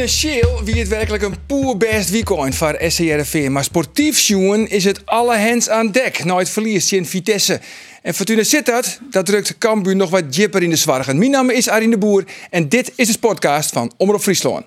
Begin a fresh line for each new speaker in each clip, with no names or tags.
Financieel wie het werkelijk een poer best weekend voor SCRV. Maar sportief jongen is het alle hens aan dek. Nooit verlies in Vitesse. En Fortuna Sittard, dat drukt Cambuur nog wat jipper in de zwargen. Mijn naam is Arine de Boer en dit is de podcast van Omroep Friesland.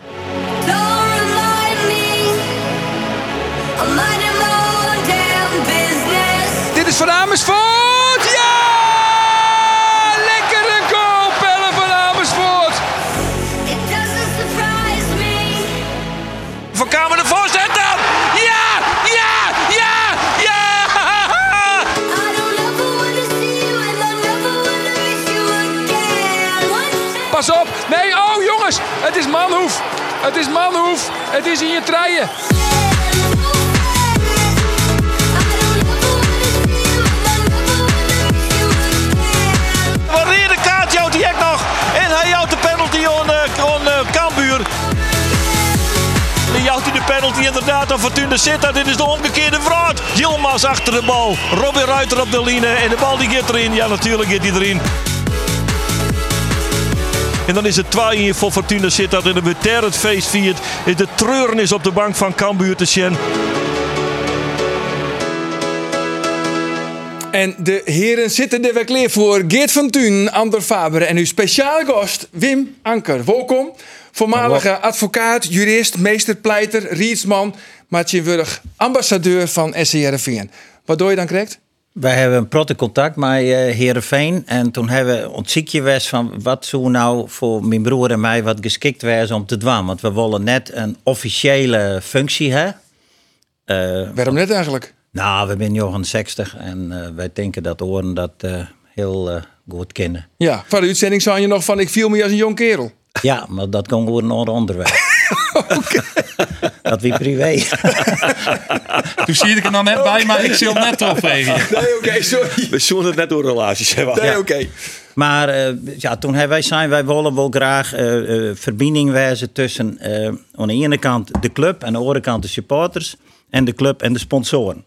Het is Manhoef! Het is in je treien!
Wat de kaart jouwt die nog. En hij jouwt de penalty aan uh, uh, Kambuur. Die jouwt hij de penalty inderdaad aan Fortuna Sittard. Dit is de omgekeerde vraag. Yilmaz achter de bal. Robin Ruiter op de line. En de bal die gaat erin. Ja, natuurlijk gaat die erin. En dan is het 2 voor Fortuna Sittard. En de beter het feest viert. Is de treurnis op de bank van Cambuur te zien.
En de heren zitten er weer klaar voor. Geert van Thun, Ander Faber en uw speciale gast Wim Anker. Welkom. Voormalige advocaat, jurist, meesterpleiter, rietsman, maar tegenwoordig ambassadeur van SCRVN. Wat doe je dan correct?
Wij hebben een protte contact met uh, Heerenveen. En toen hebben we ontziekje was van wat zou nou voor mijn broer en mij wat geschikt was om te doen. Want we willen net een officiële functie hebben. Eh,
Waarom net eigenlijk?
nou, we zijn johan 60 en eh, wij denken dat oren dat heel goed kennen.
Ja, van de uitzending zei je nog van ik viel me als een jong kerel.
Ja, maar dat kan gewoon naar onderwijs. dat wie privé.
Toen zie ik er nog net bij, maar ik zal net opvegen.
Nee, oké, sorry.
We zullen het net door relaties hebben.
Nee, oké.
Maar eh, ja, toen hebben wij zijn, wij willen wel graag eh, eh, verbinding wijzen tussen eh, aan de ene kant de club en aan de andere kant de supporters en de club en de sponsoren.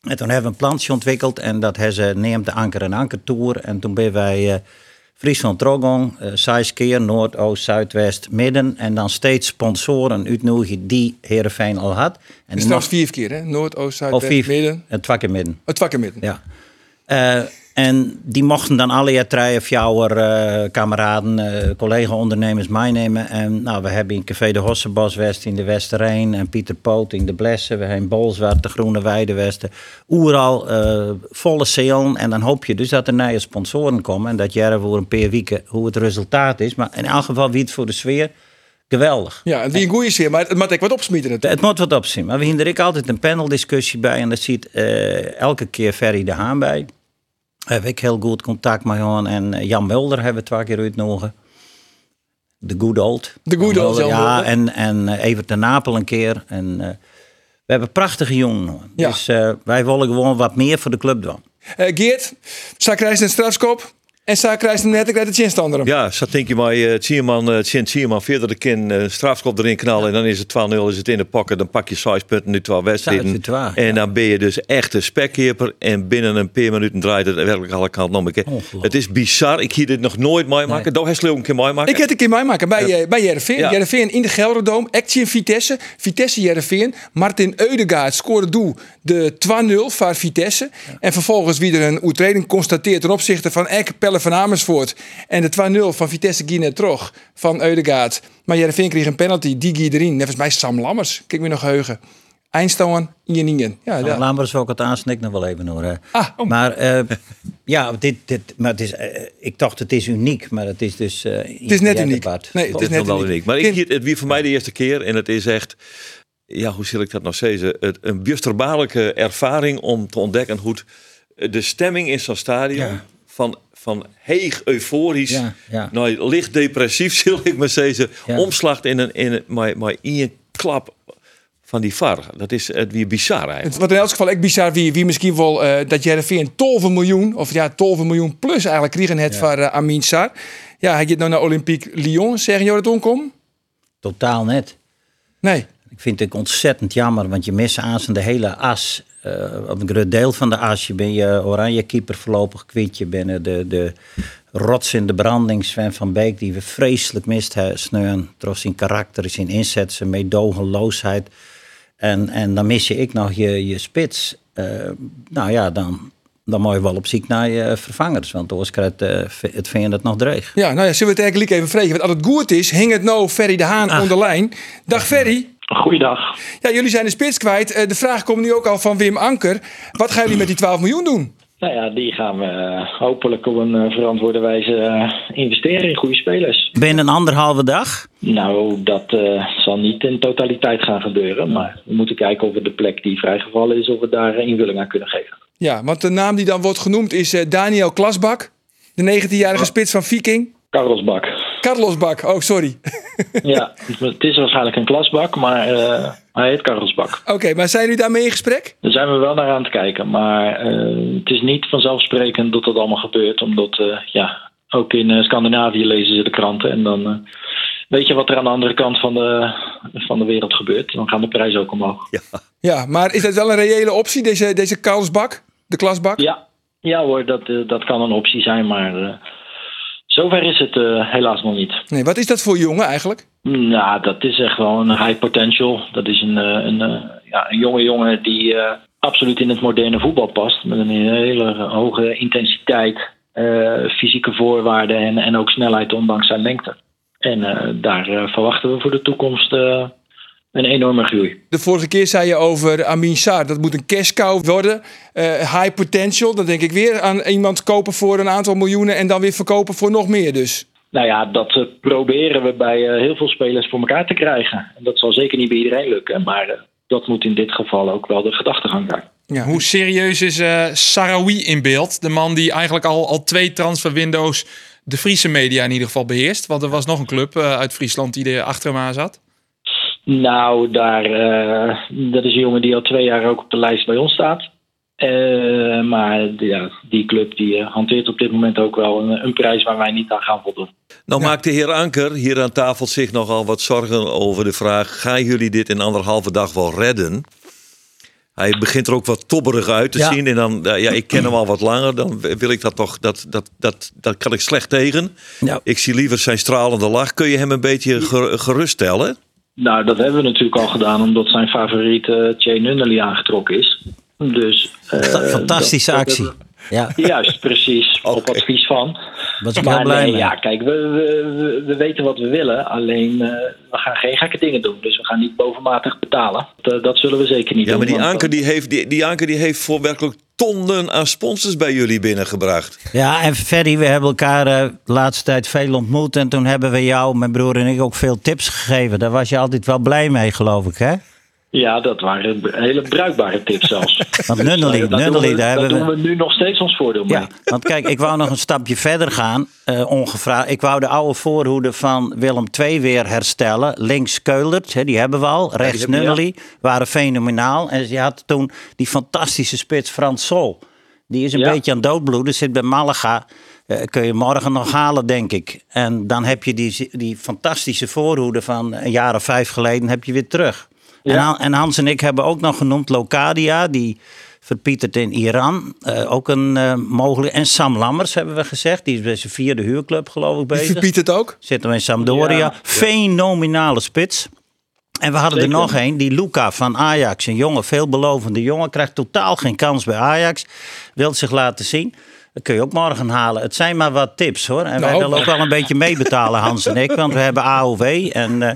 En toen hebben we een plantje ontwikkeld en dat hebben ze neemt de Anker en Anker Tour. En toen ben wij eh Friesland Trogong, eh zes keer, Noord, Oost, Zuidwest, Midden. En dan steeds sponsoren uitnodigen die Heerenveen al had. En die
Straks vier keer, hè? Noord, Oost, Zuid,
of
West,
vier,
Midden.
Het keer midden.
Het vakken midden.
Ja. Eh, en die mochten dan alle jaar drie of jouw eh, kameraden, eh, collega-ondernemers meenemen. En nou, we hebben in Café de Hossebos West in de Westerijn en Pieter Poot in de Blessen. We hebben in Bolsward, de Groene Weide Westen. Oeral eh, volle zalen. En dan hoop je dus dat er nieuwe sponsoren komen. En dat jaren voor een paar weken hoe het resultaat is. Maar in elk geval wie het voor de sfeer. Geweldig.
Ja, en die een goeie zeer, maar het moet ik wat opsmieten. Het.
Het moet wat opzien. Maar we hebben er ook altijd een paneldiscussie bij. En daar zit eh, elke keer Ferry de Haan bij. Heb ik heel goed contact met hem. En eh, Jan Mulder hebben we twee keer uitgenodigd. De good old.
De good old Jan
Ja, en, en eh, Evert de Napel een keer. En eh, we hebben prachtige jongen.
Ja.
Dus wij willen gewoon wat meer voor de club doen.
Eh, Geert, zij krijgt een strafskop en zij krijgt een net, ik krijg het chinstander.
Ja, zo denk je maar, uh, Tierman, uh, Tierman, verder de kin, uh, strafschop erin knallen en dan is het 2-0, is het in de pakken, dan pak je 6 punten, nu 12 wedstrijden. En dan ben je dus echt een spekkeeper en binnen een paar minuten draait het werkelijk alle kanten om.
Ongelooflijk.
Het is bizar, ik hier dit nog nooit meemaken.
Nee.
Leeuw een keer meemaken.
Ik heb het een keer meemaken bij, eh, bij Jereveen.
Ja.
Jereveen in de Gelderdoom. Action Vitesse. Vitesse Jereveen. Martin Eudegaard scoorde doel de 2-0 voor Vitesse. En vervolgens wie er een oertreding constateert ten opzichte van Eck, Pelle van Amersfoort. En de 2-0 van Vitesse terug van Eudegaard. Maar Jereveen kreeg een penalty. Die ging erin. Net als mij Sam Lammers. Kijk me nog heugen. Eindstown in je ningen. Ja,
Ja. Laat ook het aansnik nog wel even hoor. hè.
Ah, oh.
Maar eh, ja, dit, dit, maar het is, eh, ik dacht het is uniek, maar het is dus. eh,
Het is net uniek. Nee, het is
Het is
net
wel
uniek.
uniek. Maar ik, het wie voor mij de eerste keer en het is echt, ja, hoe zal ik dat nou zeggen? Het, een wonderbaarlijke ervaring om te ontdekken hoe het- de stemming in zo'n stadion
Ja.
van, van heeg euforisch
Ja, ja.
naar licht depressief, zal ik maar zeggen,
Ja.
omslacht in een, in een maar, maar in een klap van die VAR. Dat is het weer bizar eigenlijk.
Het- Wat in elk geval echt bizar wie, wie misschien wel eh, dat Jereveen 12 miljoen, of ja, 12 miljoen plus eigenlijk kregen het van eh, Amin Sar. Ja, hij gaat nou naar Olympique Lyon. Zeggen jullie dat onkom?
Totaal net.
Nee.
Ik vind het ontzettend jammer, want je mist aan de hele as. eh of een groot deel van de as. Je bent je oranje keeper voorlopig kwijt. Je bent de, de rots in de branding, Sven van Beek, die we vreselijk mist. Sneun, trots zijn karakter, zijn inzet, zijn meedogenloosheid. En, en dan mis je ik nog je, je spits. Eh, nou ja, dan, dan moet je wel op zoek naar je vervangers. Want anders krijgt eh, het vind het nog dreig.
Ja, nou ja, zullen we het eigenlijk even vragen? Want als het goed is, hing het nou Ferry de Haan
Ah.
onder lijn. Dag Ferry.
Goeiedag.
Ja, jullie zijn de spits kwijt. Eh, de vraag komt nu ook al van Wim Anker. Wat gaan jullie met die 12 miljoen doen?
Nou ja, die gaan we eh, hopelijk op een eh, verantwoorde wijze investeren in goede spelers.
Binnen een anderhalve dag.
Nou, dat eh, zal niet in totaliteit gaan gebeuren. Maar we moeten kijken of we de plek die vrijgevallen is, of we daar invulling aan kunnen geven.
Ja, want de naam die dan wordt genoemd is Daniel Klasbak. De 19-jarige spits van Viking.
Carlos Bak.
Carlos Bak, oh sorry.
Ja, het is waarschijnlijk een klasbak, maar eh, hij heet Carlos Bak.
Oké, maar zijn jullie daarmee in gesprek?
Daar zijn we wel naar aan het kijken. Maar eh, het is niet vanzelfsprekend dat dat allemaal gebeurt. Omdat, eh, ja, ook in Scandinavië lezen ze de kranten. En dan eh, weet je wat er aan de andere kant van de, van de wereld gebeurt. Dan gaan de prijzen ook omhoog.
Ja, maar is dat wel een reële optie, deze, deze Carlos Bak? De klasbak?
Ja, ja hoor, dat, dat kan een optie zijn. Maar eh, zover is het eh, helaas nog niet.
Nee, wat is dat voor jongen eigenlijk?
Nou, dat is echt wel een high potential. Dat is een, eh, een, eh, ja, een jonge jongen die absoluut in het moderne voetbal past. Met een hele hoge intensiteit, fysieke voorwaarden en, en ook snelheid ondanks zijn lengte. En daar verwachten we voor de toekomst een enorme groei.
De vorige keer zei je over Amin Sar, dat moet een cash cow worden. Eh, high potential, dan denk ik weer aan iemand kopen voor een aantal miljoenen en dan weer verkopen voor nog meer dus.
Nou ja, dat eh, proberen we bij eh, heel veel spelers voor elkaar te krijgen. En dat zal zeker niet bij iedereen lukken, maar eh, dat moet in dit geval ook wel de gedachtegang zijn.
Ja.
Hoe serieus is eh Sarawi in beeld? De man die eigenlijk al, al twee transferwindows de Friese media in ieder geval beheerst. Want er was nog een club uit Friesland die er achter hem aan zat.
Nou, daar, eh, dat is een jongen die al twee jaar ook op de lijst bij ons staat. Eh, maar ja, die club die eh, hanteert op dit moment ook wel een, een prijs waar wij niet aan gaan voldoen.
Nou maakt de heer Anker hier aan tafel zich nogal wat zorgen over de vraag... gaan jullie dit in anderhalve dag wel redden? Hij begint er ook wat tobberig uit te
Ja.
zien. En dan, ja, ik ken hem al wat langer. Dan wil ik dat toch, dat, dat, dat, dat kan ik slecht tegen.
Ja.
Ik zie liever zijn stralende lach. Kun je hem een beetje ger- geruststellen?
Nou, dat hebben we natuurlijk al gedaan omdat zijn favoriet eh Jay Nunnally aangetrokken is. Dus, eh,
Fantastische
dat-
actie. Ja,
Juist, precies. Op advies van.
was ik wel
Maar
blij
nee,
mee.
ja, kijk, we, we, we, we weten wat we willen. Alleen, eh, we gaan geen gekke dingen doen. Dus we gaan niet bovenmatig betalen. Dat, dat zullen we zeker niet
Ja,
doen.
maar die Anker die heeft, die, die Anker die heeft voor werkelijk tonnen aan sponsors bij jullie binnengebracht.
Ja, en Ferry, we hebben elkaar eh, de laatste tijd veel ontmoet. En toen hebben we jou, mijn broer en ik, ook veel tips gegeven. Daar was je altijd wel blij mee, geloof ik, hè?
Ja, dat waren hele bruikbare tips zelfs.
Want Nunnally,
daar doen
Nunnally,
we,
daar hebben
doen
we...
nu nog steeds ons voordeel mee.
Ja, want kijk, ik wou nog een stapje verder gaan, eh, ongevraagd. Ik wou de oude voorhoede van Willem II weer herstellen. Links Keulert, hè, die hebben we al. Rechts
hebben ja.
Waren fenomenaal. En je had toen die fantastische spits Frans Sol. Die is een
Ja.
beetje aan doodbloeden, zit bij Malaga. Eh, kun je morgen nog halen, denk ik. En dan heb je die, die fantastische voorhoede van een jaar of vijf geleden heb je weer terug. En,
Ja.
Han- en Hans en ik hebben ook nog genoemd Locadia, die verpietert in Iran. Eh, ook een eh, mogelijk. En Sam Lammers hebben we gezegd, die is bij zijn vierde huurclub geloof ik
Die
bezig.
verbiedt het ook.
Zitten we in Sampdoria.
Ja.
Fenomenale spits. En we hadden
Zeker.
er nog een, die Luca van Ajax. Een jonge, veelbelovende jongen. Krijgt totaal geen kans bij Ajax. Wil zich laten zien. Dat kun je ook morgen halen. Het zijn maar wat tips hoor. En wij
Nou.
willen ook wel een beetje meebetalen, Hans en ik. Want we hebben AOW. En eh,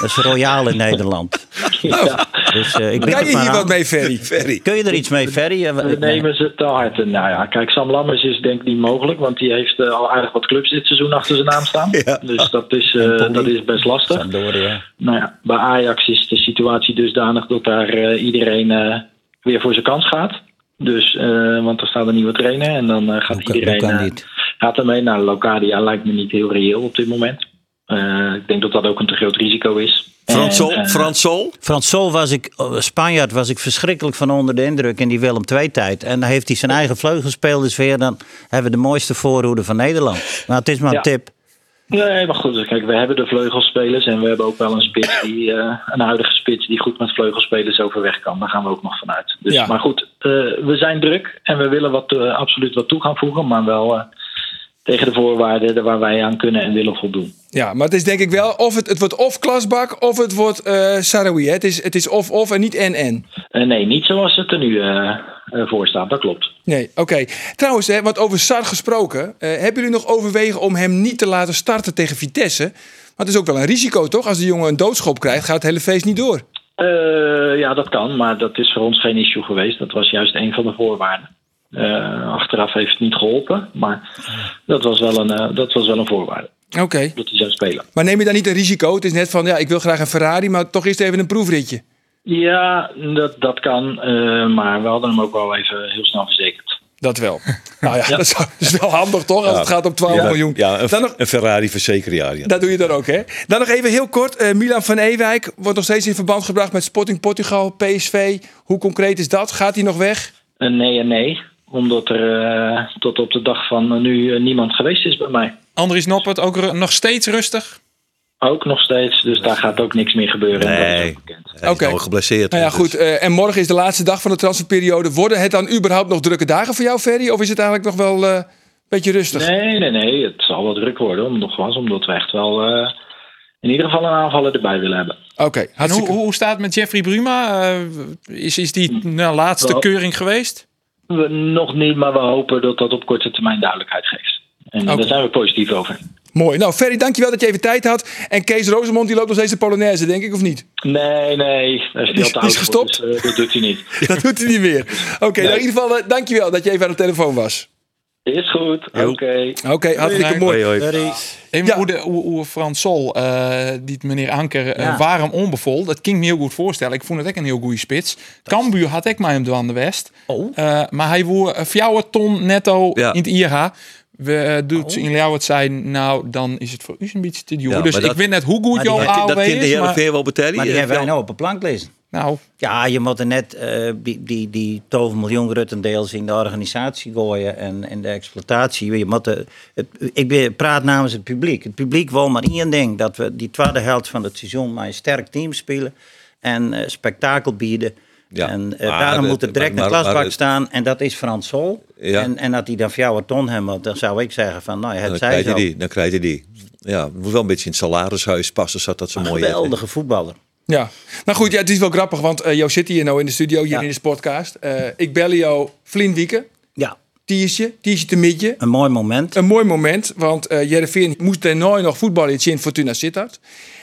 dat is royaal in Nederland.
Ja.
Dus eh, ik
Kan je hier
aan.
wat mee, Ferry?
Ferry.
Kun je er iets mee, Ferry?
We nemen ze te hard. Nou ja, kijk, Sam Lammers is denk ik niet mogelijk, want die heeft eh, al aardig wat clubs dit seizoen achter zijn naam staan.
Ja.
Dus dat is, eh, dat is best lastig.
Sampdoria.
Nou ja, bij Ajax is de situatie dusdanig dat daar eh, iedereen eh, weer voor zijn kans gaat. Dus, eh, want er staat een nieuwe trainer en dan eh, gaat
Hoe
iedereen
hoe kan
eh, gaat ermee. Nou, Locadia lijkt me niet heel reëel op dit moment. Eh, ik denk dat dat ook een te groot risico is.
Fransol,
En,
Fransol?
Frans Sol was ik, Spanjaard was ik verschrikkelijk van onder de indruk in die Willem II-tijd. En dan heeft hij zijn eigen vleugelspelers weer. Dan hebben we de mooiste voorhoede van Nederland. Maar het is maar een
Ja.
tip.
Nee, maar goed, kijk, we hebben de vleugelspelers en we hebben ook wel een spits die, eh, een huidige spits die goed met vleugelspelers overweg kan. Daar gaan we ook nog vanuit. Dus,
Ja.
Maar goed, eh, we zijn druk en we willen wat, eh, absoluut wat toe gaan voegen, maar wel tegen de voorwaarden waar wij aan kunnen en willen voldoen.
Ja, maar het is denk ik wel, of het, het wordt of Klasbak of het wordt eh Sarawi. Het is, het is of of en niet en en.
Eh, nee, niet zoals het er nu eh, voor staat, dat klopt.
Nee, oké. Trouwens, hè, want over Sar gesproken. hebben jullie nog overwegen om hem niet te laten starten tegen Vitesse? Want het is ook wel een risico, toch? Als de jongen een doodschop krijgt, gaat het hele feest niet door.
Ja, dat kan, maar dat is voor ons geen issue geweest. Dat was juist een van de voorwaarden. Eh, achteraf heeft het niet geholpen, maar dat was wel een, eh, dat was wel een voorwaarde.
Oké.
Dat hij zou spelen.
Maar neem je dan niet een risico? Het is net van, ja, ik wil graag een Ferrari, maar toch eerst even een proefritje.
Ja, dat, dat kan. eh, maar we hadden hem ook wel even heel snel verzekerd.
Dat wel. nou ja, Dat, is, dat is wel handig, toch? Als het gaat om 12 miljoen.
Ja, een,
Dan nog,
een Ferrari verzekeraar. Ja.
dat doe je dan ook, hè? Dan nog even heel kort. eh, Milan van Ewijk wordt nog steeds in verband gebracht met Sporting Portugal, PSV. Hoe concreet is dat? Gaat hij nog weg?
Een nee en nee. Omdat er eh, tot op de dag van nu eh, niemand geweest is bij mij.
Andries Noppert ook nog steeds rustig.
Ook nog steeds. Dus daar gaat ook niks meer gebeuren.
Nee.
Oké.
nou geblesseerd.
Nou ja,
dus-
goed. eh, en morgen is de laatste dag van de transferperiode. Worden het dan überhaupt nog drukke dagen voor jou, Ferry? Of is het eigenlijk nog wel eh, een beetje rustig?
Nee, nee, nee. Het zal wel druk worden. om- Nogmaals, omdat we echt wel eh, in ieder geval een aanvaller erbij willen hebben.
Oké,
En hoe,
hartstikke
hoe staat het met Jeffrey Bruma? Eh, is, is die nou, laatste
Wel.
keuring geweest?
We, nog niet, maar we hopen dat dat op korte termijn duidelijkheid geeft. En eh, daar zijn we positief over.
mooi. Nou, Ferry, dankjewel dat je even tijd had. En Kees Rosemond, die loopt nog steeds de Polonaise, denk ik, of niet?
Nee, nee. Daar is
Die is-
hij
die is
voor,
gestopt?
dus, eh, dat doet hij niet.
Dat doet hij niet meer. Oké, nou, in ieder geval, eh, dankjewel dat je even aan de telefoon was.
Is goed. Oké.
Oké, hartstikke mooi.
Hoi, hoi.
Sorry.
Even
Ja.
hoe, de, hoe, hoe Frans Sol, eh, die meneer Anker, eh,
Ja.
waarom onbevol? Dat kan ik me heel goed voorstellen. Ik vond het ook een heel goede spits. Cambuur had ik mij hem door aan de West.
Oh.
Eh, maar hij woer een fjouwer ton netto
Ja.
in het IRH. We uh, doet in jou het zijn, nou dan is het voor u een beetje te duur.
Ja,
dus ik
dat-
weet net hoe goed jouw
dat-
Dat
AOW
kind de
is.
Heer
Maar,
Veer wel betalen.
Maar die
Je
hebben wij nou op een plank lezen.
Nou,
Ja, je moet er net eh, die, die, die 12 miljoen gruttendeels in de organisatie gooien en in de exploitatie. Je moet de, het, ik ben- praat namens het publiek. Het publiek wil maar één ding: dat we die tweede helft van het seizoen maar een sterk team spelen en eh, spektakel bieden.
Ja,
en eh,
maar
daarom moet er direct
maar-
een
maar-
klasbak
maar-
staan en dat is Frans Sol.
Ja.
En, en dat hij dan voor jou een ton hebben, dan zou ik zeggen van nou ja,
dan
het zij
krijg je
zo.
die. Dan krijg je die. Ja, het moet wel een beetje in het salarishuis passen, zodat dat zo
Een
mooi is.
geweldige voetballer.
Ja, nou goed, ja, het is wel grappig, want eh jou zit hier nou in de studio, hier
Ja.
in de podcast. Eh, ik bel jou Vlien Wieken,
Ja,
Tiertje, Tiertje te midje.
een mooi moment.
Een mooi moment, want eh Jereveen moest er nooit nog voetballen in Fortuna Sittard.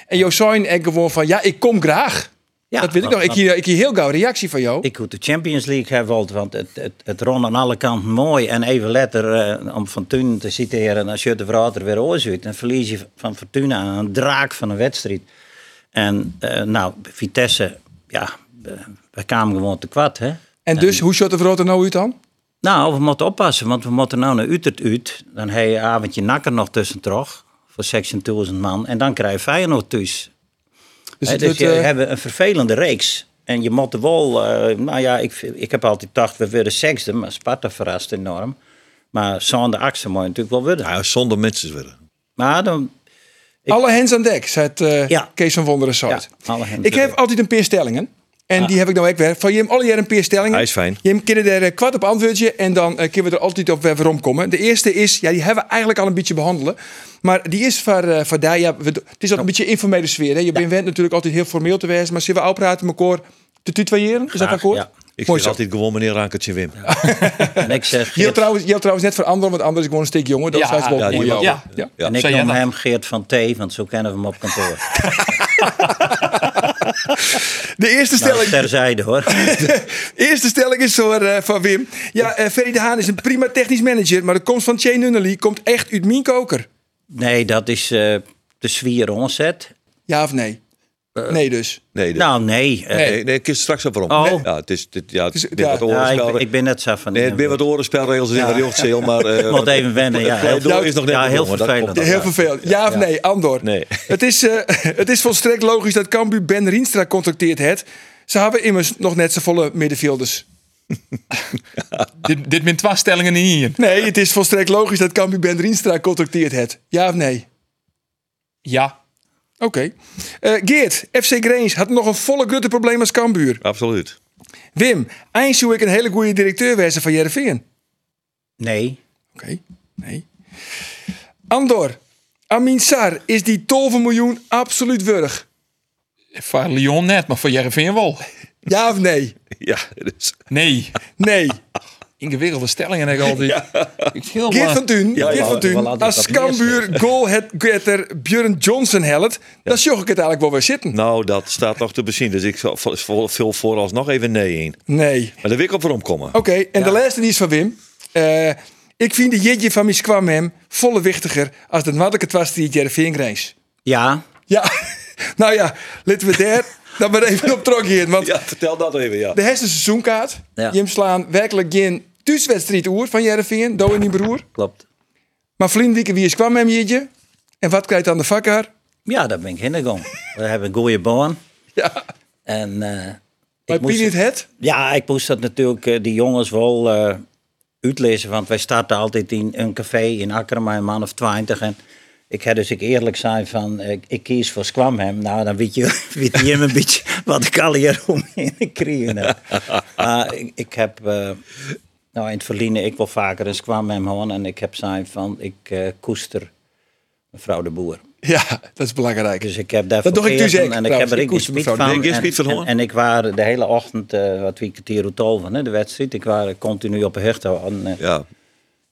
En jou en gewoon van, ja, ik kom graag.
Ja,
dat weet ik nog. Ik hier, ik hier heel gauw reactie van jou.
Ik moet de Champions League hebben, want het, het, het rond aan alle kanten mooi. En even letter, eh, om Fortuna te citeren, als je de verhaal weer oorzit, dan verlies je van Fortuna aan een draak van een wedstrijd. En eh, nou, Vitesse, ja, eh, we kwamen gewoon te kwad, hè.
en dus, hoe shot de Vroot er nou uit dan?
Nou, we moeten oppassen, want we moeten nou naar Utrecht uit. Dan heb je een avondje nakker nog tussen toch, voor 16.000 man. En dan krijg je Feyenoord thuis.
Dus
dus je
eh,
hebt een vervelende reeks. En je moet wel, eh, nou ja, ik, ik heb altijd gedacht, we willen zesde, maar Sparta verrast enorm. Maar zonder Axel moet je natuurlijk wel willen.
Ja, zonder mensen willen.
Maar dan, ik-
alle hens aan dek, zei het, eh,
Ja.
Kees van Wonderen
ja,
site.
alle hens
Ik heb altijd een paar stellingen. En die heb ik nou ook weer. Van hebt alle jaren een paar stellingen.
Hij is fijn.
Je hebt er eh, kwart op antwoordje en dan eh, kunnen we er altijd op weer waarom komen. De eerste is, ja, die hebben we eigenlijk al een beetje behandelen. Maar die is voor, eh voor daar, ja, we- het is ook een beetje informele sfeer. Hè? Je bent natuurlijk altijd heel formeel te wezen. Maar zullen we praten met elkaar te tutoyeren? Is dat akkoord?
ja.
Ik
Mooi
zeg
zo.
altijd gewoon meneer Rankertje Wim.
En ik zeg
Je had trouwens, je had trouwens net voor anderen, want anders is gewoon een stuk jonger. Dat
Ja,
is wel
ja,
mooi. Ja.
ja.
Ja.
en ik noem hem Geert van T, want zo kennen we hem op kantoor.
De eerste
nou,
stelling,
terzijde hoor.
eerste stelling is voor, eh, van Wim. Ja, eh Ferry de Haan is een prima technisch manager. Maar de komst van Shane Nunnally komt echt uit mijn koker.
Nee, dat is eh, de zwier onzet.
Ja of nee? Nee dus.
Nee, dat-
Nou, nee. eh,
nee, nee, ik kies straks op waarom.
Oh.
Ja, het is, dit, ja, het is,
Het
wat
ja, ik, ben net zo van...
Nee, het weer wat orenspelregels in de jeugdzeel, maar... eh,
Ik moet even wennen, ja.
het
Heel-
is nog net
ja, heel vervelend.
Heel. Ja of nee, Andor?
Nee.
Het is, eh, het is volstrekt logisch dat Cambuur Ben Rienstra contacteerd heeft. Ze hebben immers nog net z'n volle middenvelders.
Dit, dit zijn twee stellingen niet hier.
Nee, het is volstrekt logisch dat Cambuur Ben Rienstra contacteerd heeft. Ja of nee?
Ja.
Oké. Eh, Geert, FC Greens had nog een volle grote probleem als Cambuur.
Absoluut.
Wim, eind ik een hele goede directeur wezen van Jereveen.
Nee.
Oké, nee. Andor, Amin Sar, is die 12 miljoen absoluut wurg?
Voor Lyon net, maar voor Jereveen wel.
Ja of nee?
Ja, dus,
Nee.
Nee.
Ingewikkelde stellingen heb ik altijd. Ik heel
Geert
maar-
van Tuin,
Ja,
Geert
ja,
van
altijd
als Cambuur goal het getter Björn Johnson helpt, dan zag ik het eigenlijk wel weer zitten.
nou, dat staat nog te bezien. Dus ik zal- vul vooralsnog even nee in.
Nee.
Maar daar wil ik op waarom komen.
Oké, en de laatste die is van Wim. Eh, ik vind de jitje van Miss Kwam volle wichtiger als de makkelijke was die Jereveen Greens.
Ja.
Ja, nou ja, laten we daar dan maar even op trok hier. Want
Ja, vertel dat even, ja.
de hersen seizoenkaart,
Ja.
Jim slaan werkelijk geen thuiswedstrijd oer van Jereveen, Doe en die broer.
Klopt.
Maar vriendelijke wie is kwam hem jitje? En wat krijgt dan de vakker?
Ja, daar ben ik gegaan. We hebben een goede baan.
Ja,
En
maar
ik moest,
het het?
ja, ik moest dat natuurlijk eh, die jongens wel eh, uitlezen. Want wij starten altijd in een café in Akkerma, een man of twintig. En ik heb dus ik eerlijk zijn van, eh, ik kies voor Squamham. Nou, dan weet je, weet je een beetje wat ik al hier omheen heb. Maar ik, ik heb, eh, nou in het verliezen, ik wil vaker een Squamham gewoon. En ik heb zijn van, ik eh, koester mevrouw de Boer.
Ja, dat is belangrijk.
Dus ik heb daar
Dat doe ik dus
En ik heb er
Ik
ik
mevrouw
van.
de Boer. Ik
En, en, en ik was de hele ochtend, eh wat wie tol van hè, de wedstrijd. Ik was continu op een hecht.
Ja,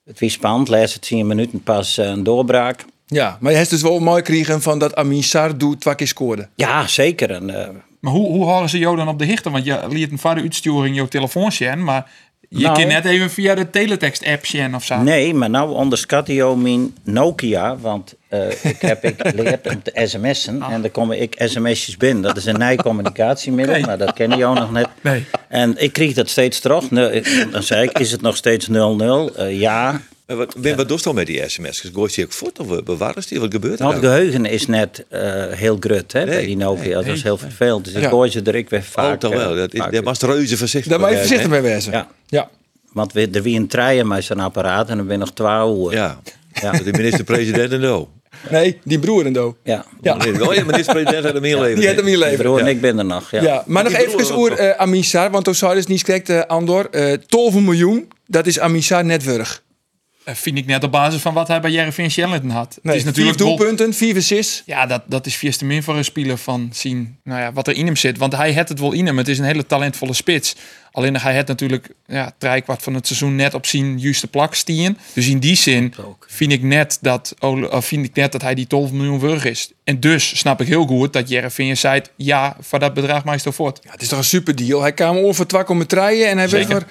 Het was spannend, laatste 10 minuten pas een doorbraak.
Ja, maar je hebt dus wel mooi gekregen van dat Amin Sar doet twee keer scoorde.
Ja, zeker. En, eh,
Maar hoe, hoe horen ze jou dan op de hichten? Want je liet een vader uitsturing jouw telefoon zien, maar je
Nou.
kan net even via de teletext-app zien of zo.
nee, maar nou onderschat je mijn Nokia. Want eh, ik heb ik geleerd om te sms'en. En dan komen ik sms'jes binnen. Dat is een nieuw communicatiemiddel, maar dat ken je ook nog net.
Nee.
En ik kreeg dat steeds terug. Nou, ik- Dan zei ik, is het nog steeds 0-0? Eh, ja.
Wat, Wim, wat doe je dan met die sms'jes? Gooi je die ook voort of bewaren ze die? Wat gebeurt er
Nou, het
nou?
geheugen is net eh, heel grut hè, bij
Nee,
die Nokia. dat is heel vervelend. Dus ik gooi ze er ik weer vaak.
Oh, toch wel.
eh,
Dat,
vaak
dat was reuze voorzichtig.
Daar moet je
bij,
voorzichtig mee wezen.
Ja.
Ja.
Want we, er wie een trein met zijn apparaat en dan ben je nog 12 uur.
Ja,
Ja.
de minister-president en zo.
Nee, die broer en do.
Ja.
Ja.
Oh ja, minister-president had hem hier leven.
Die heeft hem hier leven.
broer en
Ja.
ik ben er nog. Ja.
Ja, maar nog even
nog.
uh, Amin Sar, want toen zou dus niet correct, eh, Andor. eh 12 miljoen, dat is Amin Sar net wurg.
Eh, vind ik net op basis van wat hij bij Jereveen Shellington had.
Nee,
het is natuurlijk
vier doelpunten, vier assists.
Ja, dat, dat is vierste min voor een speler van zien nou ja, wat er in hem zit. Want hij heeft het wel in hem. Het is een hele talentvolle spits. Alleen hij heeft natuurlijk ja, kwart van het seizoen net op zijn juiste plak stien. Dus in die zin vind ik, net dat, vind ik net dat hij die 12 miljoen wurg is. En dus snap ik heel goed dat Jereveen zei... ja, voor dat bedrag maakt het voort.
Ja, het is toch een super deal. Hij kwam over 2,3 en hij weet
Zeker.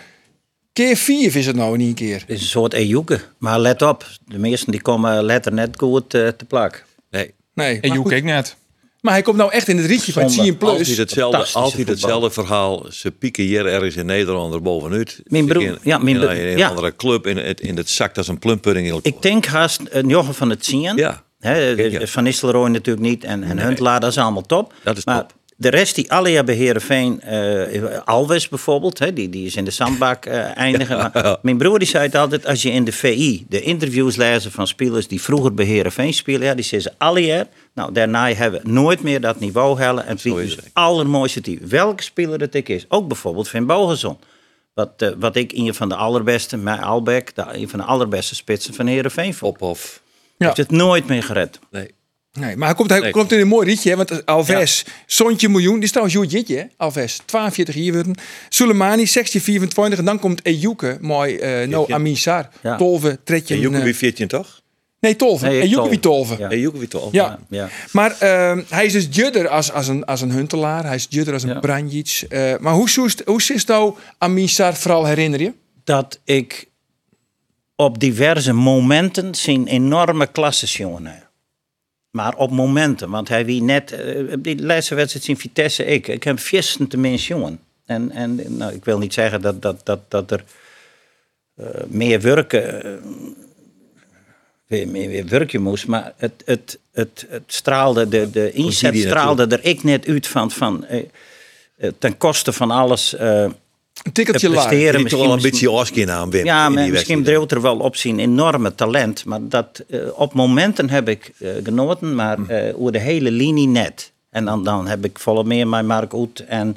Keer 4 is het nou in één keer.
Het is een soort ejuke. Maar let op, de meesten die komen letter net goed eh, te plak.
Nee,
Nee, goed.
ik net.
maar hij komt nou echt in het rietje van. 10 plus.
altijd hetzelfde, altijd hetzelfde verhaal. Ze pieken hier ergens in Nederland er bovenuit.
Mijn broer-
In,
ja, mijn
in,
broer-
een, een
ja.
andere club in het, in het zakt als een plumpudding. in elkaar.
Ik denk haast een Jochen van het zien.
Ja. Kijk, ja.
Van Nistelrooy natuurlijk niet. En, en Huntelaar, dat is allemaal top.
Dat is
maar
top.
De rest die alle hebben Heerenveen, eh Alves bijvoorbeeld, hè, die, die is in de zandbak eh, eindigen. Maar Mijn broer die zei het altijd, als je in de VI de interviews lezen van spelers die vroeger bij Heerenveen spelen, ja, die zeggen ze alle jaar, nou daarna hebben we nooit meer dat niveau halen. En het is het allermooiste team. Welke speler het ook is. Ook bijvoorbeeld Van Bogerson. Wat, eh, wat ik een van de allerbeste, met Albeck, de, een van de allerbeste spitsen van Heerenveen vond.
Op of...
Ja.
Heeft het nooit meer gered.
Nee.
Nee, maar hij komt, hij
Nee.
komt in een mooi rietje. hè, Want Alves, Sontje miljoen. Die is trouwens Joet Jitje? Alves. 42 hier worden. Soleimani, 16, 24. En dan komt Ejuke. Mooi, eh no,
Ja.
Amin Sar.
Ja.
Tolve, Tretje.
En Joeke
eh,
wie 14 toch?
Nee, Tolve.
Nee,
Ejuke
Tolve.
wie Tolve.
Ja.
Wie toch?
Ja.
Ja.
Maar ehm, hij is dus judder als, als, een, als een Huntelaar. Hij is judder als een
Ja.
Branjic. Eh, maar hoe zoest, hoe zit nou Amin Sar vooral herinneren?
Dat ik op diverse momenten zijn enorme klasses jongen heb. Maar op momenten, want hij wie net, eh, die laatste wedstrijd in Vitesse, ik, ik heb viersten te mensen jongen. En, en nou, ik wil niet zeggen dat, dat, dat, dat er eh, meer werken, eh, weer, meer, weer werkje moest, maar het, het, het, het straalde, de, de inzet straalde er ik net uit van, van ten koste van alles
Een tikkeltje laag.
presteren.
Die toch wel een beetje Oscar aan Wim.
ja,
in
maar
die
misschien dreeuwt er wel op zijn enorme talent. Maar dat, eh, op momenten heb ik eh, genoten, maar eh over de hele linie net. En dan, dan heb ik volle meer met Mark Oet en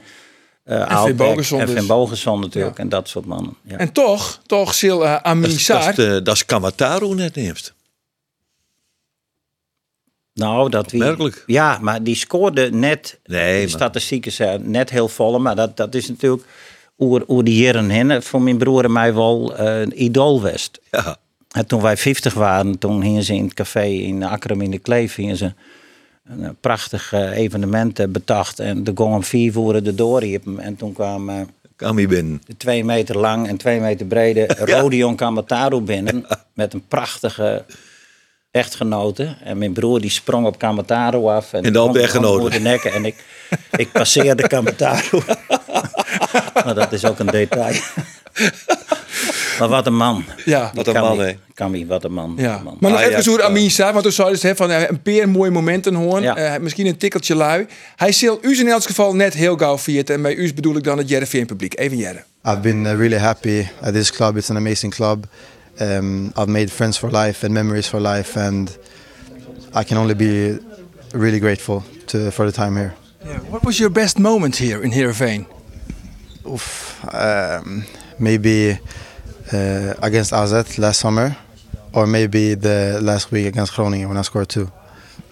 uh, en
dus.
Finn Bogerson natuurlijk. En dat soort mannen. Ja.
En toch, toch Sil uh,
Dat is-. Dat Kamataru net neemst.
nou, dat wie. Ja, maar die scoorde net.
Nee,
de statistieken zijn net heel volle. Maar dat, dat is natuurlijk oer, oer die jaren heen. Voor mijn broer en mij wel eh, een idool west.
Ja.
En toen wij 50 waren, toen gingen ze in het café in Akkerum in de Kleef gingen ze een eh, prachtig eh, evenement betacht. En de gong om vier voeren de doorriepen. En toen kwam
hier binnen.
de twee meter lang en twee meter brede Rodion Kamataru binnen. Met een prachtige echtgenote. En mijn broer die sprong op Kamataru af. En,
En dan op de echtgenote.
de nekken. En ik, ik passeerde Kamataru. maar dat is ook een detail. maar wat een man.
Ja.
Wat een man, hè.
Kami, wat een man.
Ja.
Wat een man.
Maar nog
Ah,
even
ja.
Amin Saar, want toen zei je van eh, een peer mooie momenten horen.
Ja.
Eh, misschien een tikkeltje lui. Hij zal u in elk geval net heel gauw viert. En bij u bedoel ik dan het Jereveen publiek. Even Jerre.
I've been uh, really happy at this club. It's an amazing club. Um, I've made friends for life and memories for life, and I can only be really grateful to, for the time here.
What was your best moment here in Heerenveen?
Oof, um, maybe uh, against AZ last summer, or maybe the last week against Groningen when I scored two.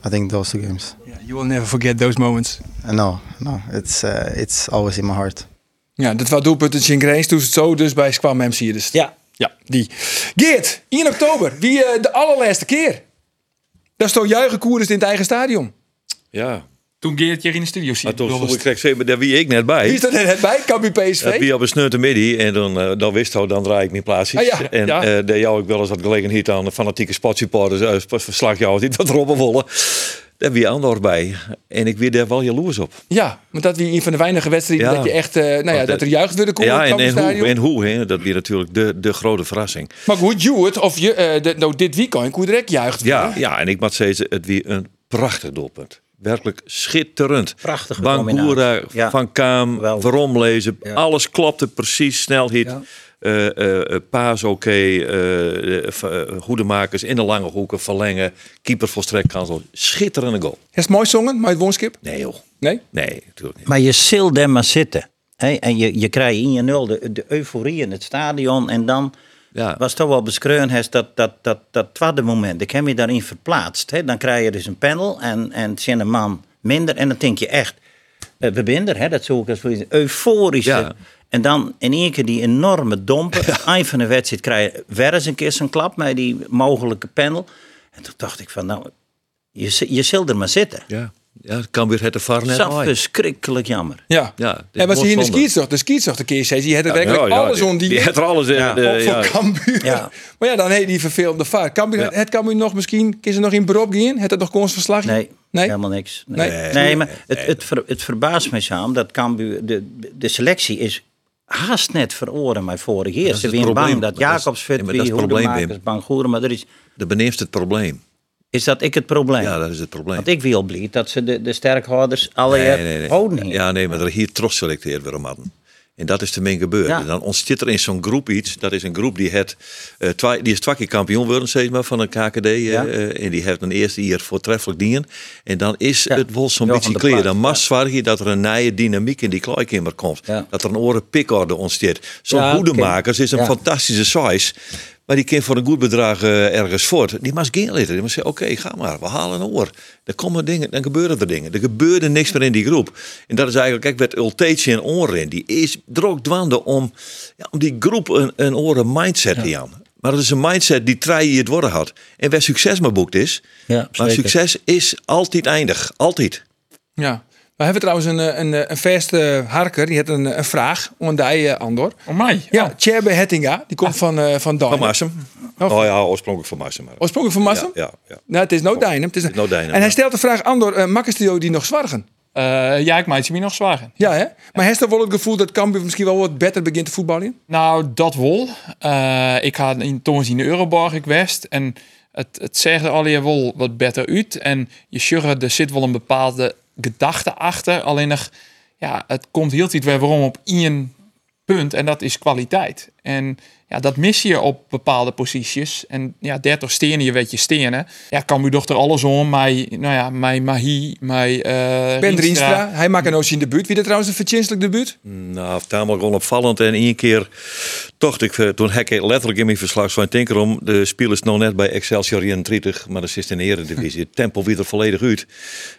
I think those two games.
Yeah, you will never forget those moments.
Uh, no, no, it's uh, it's always in my heart.
Ja, dat was doelpunt in Grains toen het zo dus bij Squam MC dus.
Ja,
Ja, die. Geert, 1 oktober. Wie eh, de allerlaatste keer? Dat is toch juichen koers in het eigen stadion?
Ja.
Toen Geert hier in de studio
Maar
ziet.
toch,
wilde
ik daar wie ik net bij.
Wie is dat net bij? Cambuur PSV?
Dat wie op een sneute midden en dan, eh, dan wist hij, dan draai ik mijn plaatsjes.
Ah, ja,
en
ja.
eh daar jou ik wel eens wat gelegenheid aan fanatieke sportsupporters, uh, verslag jou die dat robben willen. Daar wie Andor bij. En ik weer daar wel jaloers op.
Ja, want dat wie een van de weinige wedstrijden
Ja.
dat je echt, eh, nou ja, dat er
eh,
juicht wordt komen
Ja, en,
het
en hoe, en hoe hè? dat weer natuurlijk de, de grote verrassing.
Maar goed, you het, of je, eh, de, nou, dit weekend, hoe direct juicht
Ja, ja, en ik moet zeggen, het weer een prachtig doelpunt. Werkelijk schitterend.
Prachtige
Bangura.
Ja.
Van Kaam, waarom lezen.
Ja.
Alles klopte precies, snelheid.
Ja.
eh, eh, eh, paas oké, eh, hoedemakers in de lange hoeken verlengen. Keeper volstrekt kansel. Schitterende goal.
Is het mooi zongen, maar het woonskip?
Nee joh,
Nee?
nee, natuurlijk niet.
Maar je zil er maar zitten. Hè? En je, je krijgt in je nul de, de euforie in het stadion. En dan
Ja.
was toch wel beschreven is dat, dat, dat, dat tweede moment. Ik heb me daarin verplaatst. Hè? Dan krijg je dus een panel en, en het een man minder. En dan denk je echt, er. Hè? Dat zoek ik als voor euforische.
Ja.
En dan in één keer die enorme dompen. Eind van de wedstrijd krijg je weer eens een keer zo'n klap met die mogelijke panel. En toen dacht ik van, nou, je, je zult er maar zitten.
Ja, ja het kan weer het ervar net
Dat is verschrikkelijk jammer.
Ja.
Ja,
en was hij in de skietstocht? De skietstocht een keer zei ze, je had er
Ja,
eigenlijk
ja,
alles
die-
om die,
Die had er alles in.
Ja.
de-
op voor
ja.
Cambuur.
Ja.
Maar ja, dan heet die vervelende vaart. Cambuur,
Ja.
Het Cambuur nog misschien, kun ze nog in beroep gaan? Het het nog konstverslag?
Nee,
Nee?
helemaal niks. Nee,
Nee.
nee. maar het, het, ver- het verbaast me samen dat Cambuur, de, de selectie is haast net veroren mij vorig jaar.
is
Ze winnen bang
probleem.
dat
dat
Jacobs fit
maar
wie,
dat is het probleem,
bang goeren, maar er is,
De beneemt het probleem.
Is dat ik het probleem.
Ja, dat is het probleem.
Want ik wil blij dat ze de, de sterkhouders alle jaar houden hier.
Ja, nee, maar er hier trots selecteerd weer om hadden. En dat is te min gebeurd.
Ja.
En dan ontstaat er in zo'n groep iets. Dat is een groep die, het, eh, twa- die is twee keer kampioen geworden, zeg maar, van een KKD. eh,
Ja.
eh, en die heeft een eerste hier voortreffelijk dienen. En dan is
Ja.
het wel zo'n beetje clear. Dan mag zorgen dat er een nieuwe dynamiek in die kleikamer komt. Dat er een oren pikorde ontstaat. Zo'n hoedemakers is een fantastische size. Maar die kan voor een goed bedrag eh, ergens voort. Die mag geen litten. Die mag zeggen, oké, ga maar. We halen een oor. Er komen dingen, dan gebeuren er dingen. Er gebeurde niks meer in die groep. En dat is eigenlijk, kijk, met Ulteetje en Oren. Die is druk dwande om, ja, om die groep een, een oren mindset te aan. Maar dat is een mindset die drie je het worden had. En waar succes maar boekt is.
Ja,
maar succes is altijd eindig. Altijd.
Ja. We hebben trouwens een, eh, een, een, een verste harker. Die had een, een vraag aan die, eh, Andor.
Oh, mij?
Ja, Tjerbe Hettinga. Die komt van, eh van Dijn.
Van Marsum.
Oh.
Oh ja, oorspronkelijk van Marsum.
Oorspronkelijk van Massum?
Ja, ja, ja.
Nou, het is no Dijnem. Het is
Het is no Dijnem,
en hij stelt de vraag, Andor, uh, makkers die nog zwargen?
Eh, ja, ik maak ze me nog zwaar.
Ja, hè? Maar heeft er wel het gevoel dat Cambuur misschien wel wat beter begint te voetballen?
Nou, dat wel. Eh, ik had in toen in de Euroborg geweest en het, het zegt er alweer wel wat beter uit. En je sjugger, er zit wel een bepaalde gedachte achter. Alleen nog, ja, het komt heel tijd weer waarom op één punt en dat is kwaliteit. En ja, dat mis je op bepaalde posities. En ja, daardoor stenen je weet je stenen. Ja, kan u dochter alles om, mij, nou ja, mij Mahi, mij eh
Ben Rienstra, hij maakt een in debuut. Wie er trouwens een verdienstelijk debuut?
Nou, tamelijk onopvallend. En één keer toch, ik, eh, toen heb ik letterlijk in mijn verslag van Tinkerom. De spelers nog net bij Excelsior 31, maar dat is in de eredivisie. Het tempo weer er volledig uit.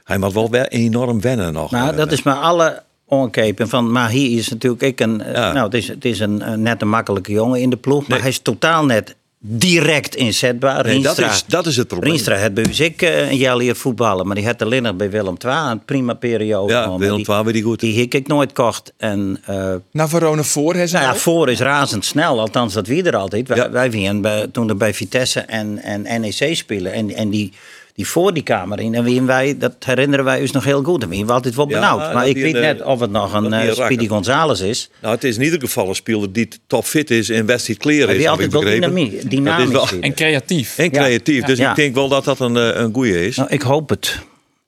Hij moet wel weer enorm wennen nog.
Maar
Eh,
dat is maar alle onkepen van. Maar hier is natuurlijk ik een. eh,
Ja.
Nou, het is, het is een, een net een makkelijke jongen in de ploeg. Maar
Nee.
hij is totaal net direct inzetbaar.
nee, dat, is, dat is het probleem.
Rienstra had bij ik eh, een jaar leren voetballen. Maar die had alleen nog bij Willem II een prima periode.
Ja. Willem
die,
II weer die goed.
Die hik ik nooit kocht. En eh,
Navarone voor, hè?
nou ja, voor is razendsnel. Althans, dat wie er altijd. Wij,
Ja.
wij waren bij, toen er bij Vitesse en, en NEC spelen. En, en die, die voor die kamer in. En wie wij, dat herinneren wij ons nog heel goed. En wie waren altijd wel benauwd. maar ik weet
een,
net
eh,
of het nog een eh,
een
Speedy. Gonzales is.
Nou, het is in ieder geval een speler die topfit is en wedstrijd clear is.
die altijd wel
begrepen.
dynamie,
Dat
dynamisch
is wel-.
En creatief.
En creatief. Dus
Ja.
ik denk wel dat dat een, eh, een goeie is.
Nou, ik hoop het.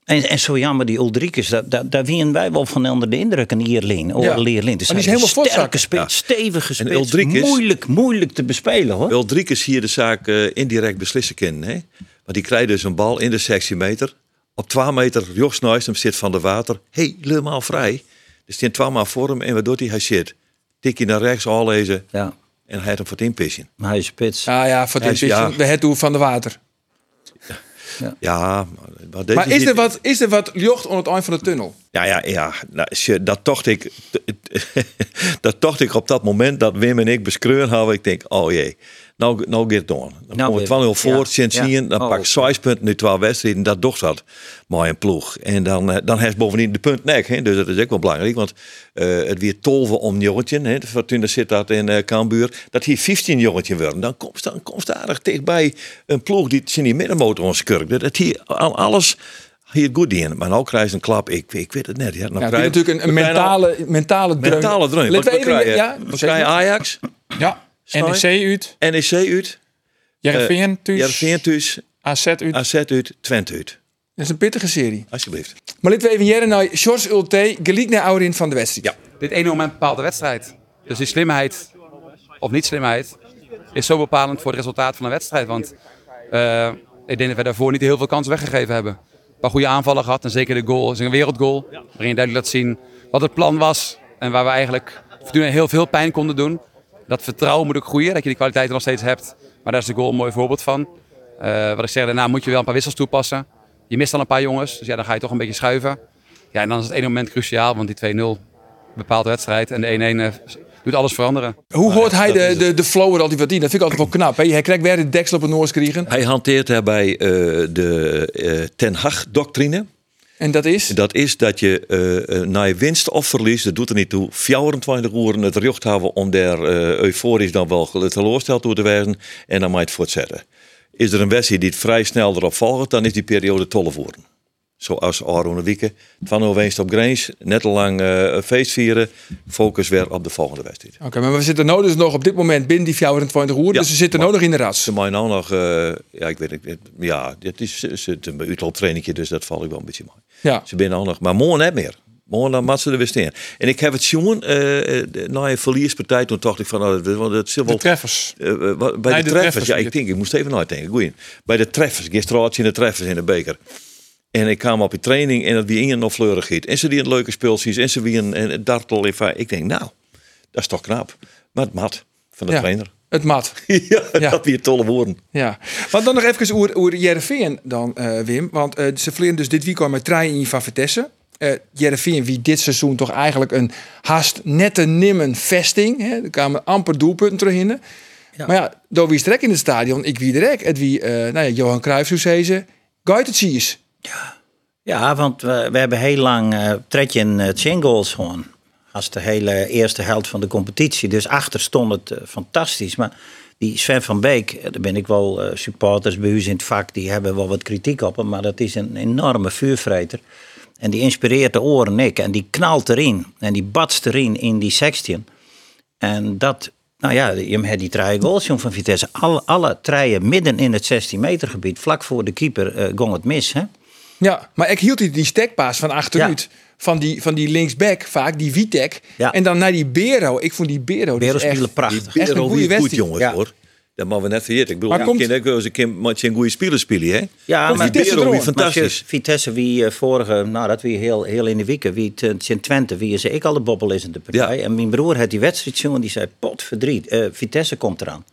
En, en zo jammer, die Ulrikes, daar, daar, daar wij wel van onder de indruk een Ierlin. Oh,
Ja. Die is helemaal
sterke spits,
Ja.
stevige
En
spits.
Ulrikes-
Moeilijk, moeilijk te bespelen hoor.
Zie je de zaak eh, indirect beslissen kunnen. Hè? Want die krijgt dus een bal in de sectiemeter. Op 12 meter, Jos Nuistem zit van de water. Helemaal vrij. Dus die 12 maal voor hem en wat doet hij? Hij zit. Tik je naar rechts, al lezen.
Ja,
En hij heeft hem voor het inpissen.
maar hij is spits.
Ah ja, voor het
is- ja.
we het doen van de water.
Ja, maar, maar, deze
Maar is er, wat, is er wat jocht aan het eind van de tunnel?
Ja, ja, ja. Nou, dat tocht ik, dat tocht ik op dat moment dat Wim en ik beschreven hadden. Ik denk, oh jee, nou, nou gaat het door. Dan
Nou,
komen we 12 voor, sindsdien,
ja.
dan
Oh.
pak ik 6 punten nu 12 wedstrijden. Dat docht dat mooi een ploeg. En dan, eh, dan heeft bovendien de punt nek. Hè? Dus dat is ook wel belangrijk. Want eh, het weer tolven om jongetje. Hè? De Fortuna zit dat in eh Cambuur. Dat hier 15 jongetje worden. Dan komt dan komt aardig dichtbij een ploeg die zijn die middenmotor ons kurk. Dat hier al- alles hier goed in. Maar nou krijg je een klap. Ik, ik weet het net. Ja, dan
Ja,
krijg
het
je-
is natuurlijk een,
we
mentale, mentale dreun.
Mentale dreun.
We even- ja, maar.
Ajax,
Ja. NEC uit,
NEC uit,
Jereveen thuis,
Jervin thuis,
AZ uit.
AZ uit, Twente uit.
Dat is een pittige serie.
Alsjeblieft.
Maar laten we even jaren naar George Ulte, gelijk naar Aurin van de wedstrijd.
Ja.
dit ene moment bepaalt de wedstrijd. Dus die slimheid, of niet slimheid, is zo bepalend voor het resultaat van een wedstrijd. Want eh, ik denk dat we daarvoor niet heel veel kansen weggegeven hebben. Een paar goede aanvallen gehad en zeker de goal is een wereldgoal. Waarin je duidelijk laat zien wat het plan was. En waar we eigenlijk heel veel pijn konden doen. Dat vertrouwen moet ook groeien, dat je die kwaliteiten nog steeds hebt. Maar daar is de goal een mooi voorbeeld van. Eh, wat ik zeg, daarna moet je wel een paar wissels toepassen. Je mist al een paar jongens, dus ja, dan ga je toch een beetje schuiven. Ja, en dan is het ene moment cruciaal, want die 2-0 bepaalt de wedstrijd. En de 1-1 eh, doet alles veranderen.
Hoe hoort hij de, de, de flow er altijd wat in? Dat vind ik altijd wel knap. Hè? Hij krijgt weer de deksel op het noors krijgen.
Hij hanteert daarbij eh, de eh, Ten Hag-doctrine.
En dat is?
Dat is dat je eh, eh, na je winst of verlies, dat doet er niet toe, 24 uur het recht hebben om daar eh, euforisch dan wel teleurgesteld toe te wijzen en dan moet je het voortzetten. Is er een wedstrijd die het vrij snel erop volgt, dan is die periode 12 uur. Zoals Aaron Wieken, van winst op Grange, net al lang eh, feest vieren, focus weer op de volgende wedstrijd.
Oké, maar we zitten nou dus nog op dit moment binnen die 24 uur.
Ja,
dus we zitten nou nog in de ras.
Ze mij nou nog, eh, ja, ik weet het, ja, dit is het is een uitlooptrainingje, dus dat valt ik wel een beetje mooi.
Ja.
Ze binnen al nog, maar morgen net meer. Morgen dan mat ze er weer staan. En ik heb het jongen, eh, eh, na een verlierspartij, toen dacht ik van, nou, dat, het zit
De
wel,
treffers.
bij
Nee,
de,
de
treffers,
treffers,
ja, ik denk, ik moest even nadenken. Goeie. Bij de treffers, gisteren in de treffers in de beker. En ik kwam op die training en dat wie in nog fleurig giet. En ze die een leuke speeltjes en ze wie een, een dartel. in va- Ik denk, nou, dat is toch knap. Maar het mat van de
Ja.
trainer.
Het mat.
ja,
Ja.
dat weer tolle woorden.
Ja. Maar dan nog even oer, oer Jereveen dan, eh, Wim. Want eh, ze vliegen dus dit weekend met trein in van Vitesse. Eh Jereveen wie dit seizoen toch eigenlijk een haast nette nimmen vesting. Hè? Er kwamen amper doelpunten terug in. Maar ja, door wie strek in het stadion, ik wie direct. Het wie, eh, nou ja, Johan Cruijff, zo zei ze,
Ja, want we, hebben heel lang uh, in 10 goals gewoon. Als de hele eerste helft van de competitie. Dus achter stond het uh, fantastisch. Maar die Sven van Beek, eh, daar ben ik wel uh, supporters bij u in het vak, die hebben wel wat kritiek op hem. Maar dat is een enorme vuurvreter. En die inspireert de oren ik. En die knalt erin. En die batst erin in die 16. En dat, nou ja, je hebt die drie goals jong, van Vitesse. Alle, alle treien midden in het 16 meter gebied. Vlak voor de keeper ging het mis. Hè?
Ja, maar ik hield die, die stekpaas van achteruit. Ja. Van die, van die linksback vaak, die Vitek.
Ja.
En dan naar die Bero. Ik vond die Bero,
Bero
dus echt,
spelen prachtig.
Die
Echt een
Bero
goede
wie goed,
wedstrijd.
jongens,
Ja.
hoor. Dat mogen we net vergeten. Ik bedoel,
Maar komt-
wel eens een keer met een goede speler spelen, hè?
Ja, maar
Vitesse
Bero, wie fantastisch.
Maar Vitesse, wie eh, vorige, nou dat wie heel, heel in de weken, wie het in Twente, wie is ik al de bobbel is in de partij.
Ja.
En mijn broer had die wedstrijd jongen, die zei, pot verdriet, eh, Vitesse komt eraan.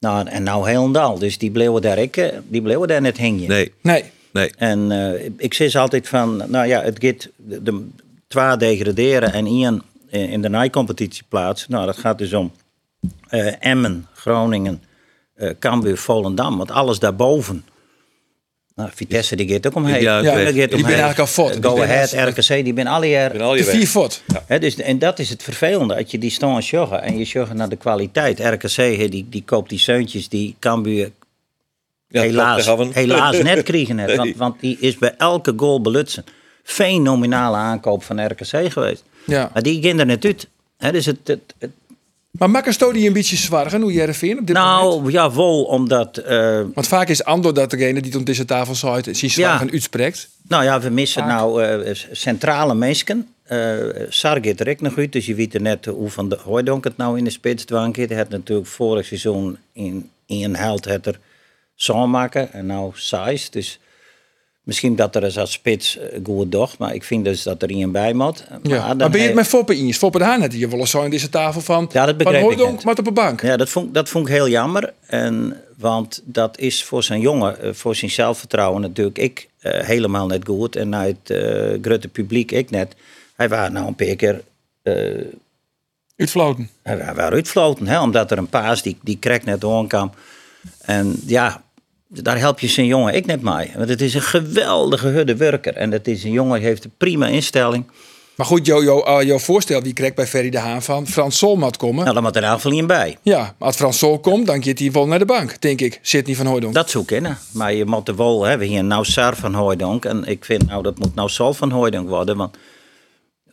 Nou, en nou helemaal, dus die bleven daar, ik, eh, die bleven daar net hingen.
Nee,
Nee.
Nee.
En eh, ik zeg ze altijd van, nou ja, het gaat de, de twee degraderen en één in in de naaicompetitie plaatsen. Nou, dat gaat dus om eh, Emmen, Groningen, eh Cambuur, Volendam. Want alles daarboven. Nou, Vitesse die gaat ook omheen.
Ja,
Ja,
die
gaat
die ben eigenlijk al.
Eh, Go Ahead, RKC, die ben jaar.
al
De
je
vier.
Hè, dus, en dat is het vervelende, dat je die staan joggen en je joggen naar de kwaliteit. RKC hè, die, die koopt die zeuntjes die Cambuur
Ja,
helaas, helaas net kregen.
Nee.
Want, want die is bij elke goal belutsen. Fenomenale aankoop van RKC geweest.
Ja.
Maar die ging er net uit. Hè, dus het, het, het-
Maar maakt een Stodi een beetje zwargen, hoe jij vindt op dit moment?
nou, ja, wel, omdat... eh,
Want vaak is Andor dat degene die op deze tafel zou zien zwargen uitspreekt.
nou ja, we missen
Vaak.
nou eh, centrale mensen. Eh Sar gaat er ook nog uit, dus je weet er net hoe van de Hooydonk het nou in de spits dwankt. Hij had natuurlijk vorig seizoen in, in een held het er maken en nou Sais. Dus misschien dat er eens als spits eh, goed doch, maar ik vind dus dat er iemand bij moet.
Ja. Maar, ben je het met Foppe eens? Foppe de Haan had hier wel eens zo in deze tafel van,
Ja, dat
van
begreep ik net.
maar op een bank.
Ja, dat vond, dat vond ik heel jammer. En, want dat is voor zijn jongen, eh, voor zijn zelfvertrouwen natuurlijk ik eh, helemaal net goed. En naar het grote publiek ik net. Hij was nou een paar keer...
Uitfloten.
hij wa- waren uitfloten, hè, omdat er een paas die, die krek net aankwam. En ja, daar help je zijn jongen ik net mee. Want het is een geweldige hudde werker. En het is een jongen die heeft een prima instelling.
Maar goed, jouw jou, eh, jouw voorstel, wie krijgt bij Ferry de Haan van Frans Sol moet komen.
Nou, dan moet er iemand bij.
Ja, maar als Frans Sol komt, dan gaat hij wel naar de bank, denk ik. Zit niet van Hooydonk.
Dat zou kunnen. Maar je moet er wel hebben. Hier nou Sar van Hooydonk. En ik vind nou dat moet nou Sol van Hooydonk worden. Want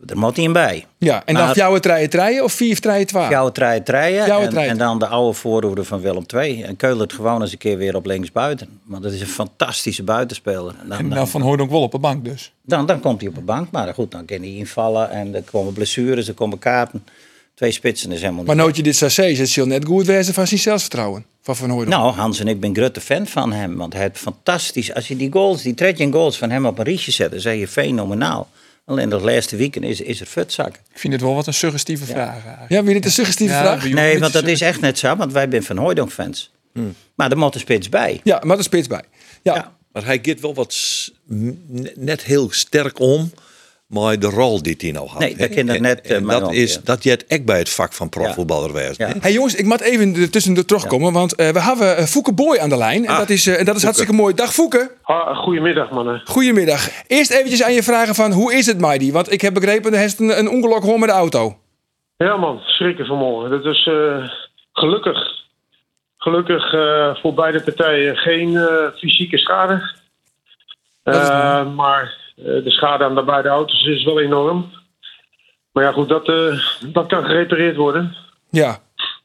er moet hij bij.
Ja, en dan
Maar-
jouw treien treien of vier treien twaalf?
Jouw treien treien. En, en dan de oude voorhoede van Willem II. En Keulen het gewoon eens een keer weer op linksbuiten. Want dat is een fantastische buitenspeler. En dan,
En
dan,
dan van Hooydonk wel op de bank dus.
dan, dan komt hij op de bank. Maar goed, dan kan hij invallen. En er komen blessures, er komen kaarten. Twee spitsen is helemaal
Maar
niet.
nooit je dit zeggen, het zal net goed wezen van zijn zelfvertrouwen. Van Van Hooydonk.
Nou, Hans en ik ben grote fan van hem. Want hij heeft fantastisch. Als je die goals, die tretje goals van hem op een rietje zet, dan zeg je fenomenaal. Alleen dat laatste weekend is, is er futzak.
Ik vind het wel wat een suggestieve vraag. eigenlijk.
Ja, weer dit een suggestieve
Ja,
vraag?
Nee, want dat is echt net zo. Want wij zijn van Hooydonk fans. Maar er moet een spits bij.
Ja, maar er spits bij. Ja,
Ja.
Maar hij gaat wel wat net heel sterk om. Maar de rol die hij nou had.
Nee, dat
hè.
kan dat
En-
net, eh,
dat is
ja.
dat je het echt bij het vak van profvoetballer.
Ja.
hè.
Hey jongens, ik moet even er tussendoor terugkomen, want eh, we hebben uh, Fouke Boy aan de lijn. En
Ah,
dat is, eh, en dat is hartstikke mooi. Dag Fouke.
Ah, goedemiddag, mannen.
Goedemiddag. Eerst eventjes aan je vragen van, hoe is het Maidi? Want ik heb begrepen, er is een, een ongeluk gewoon met de auto.
Ja, man, schrikken vanmorgen. Dat is eh, gelukkig. Gelukkig eh, voor beide partijen geen eh, fysieke schade.
Dat
Eh, maar eh, de schade aan de beide auto's is wel enorm. Maar ja, goed, dat, eh, dat kan gerepareerd worden.
Ja.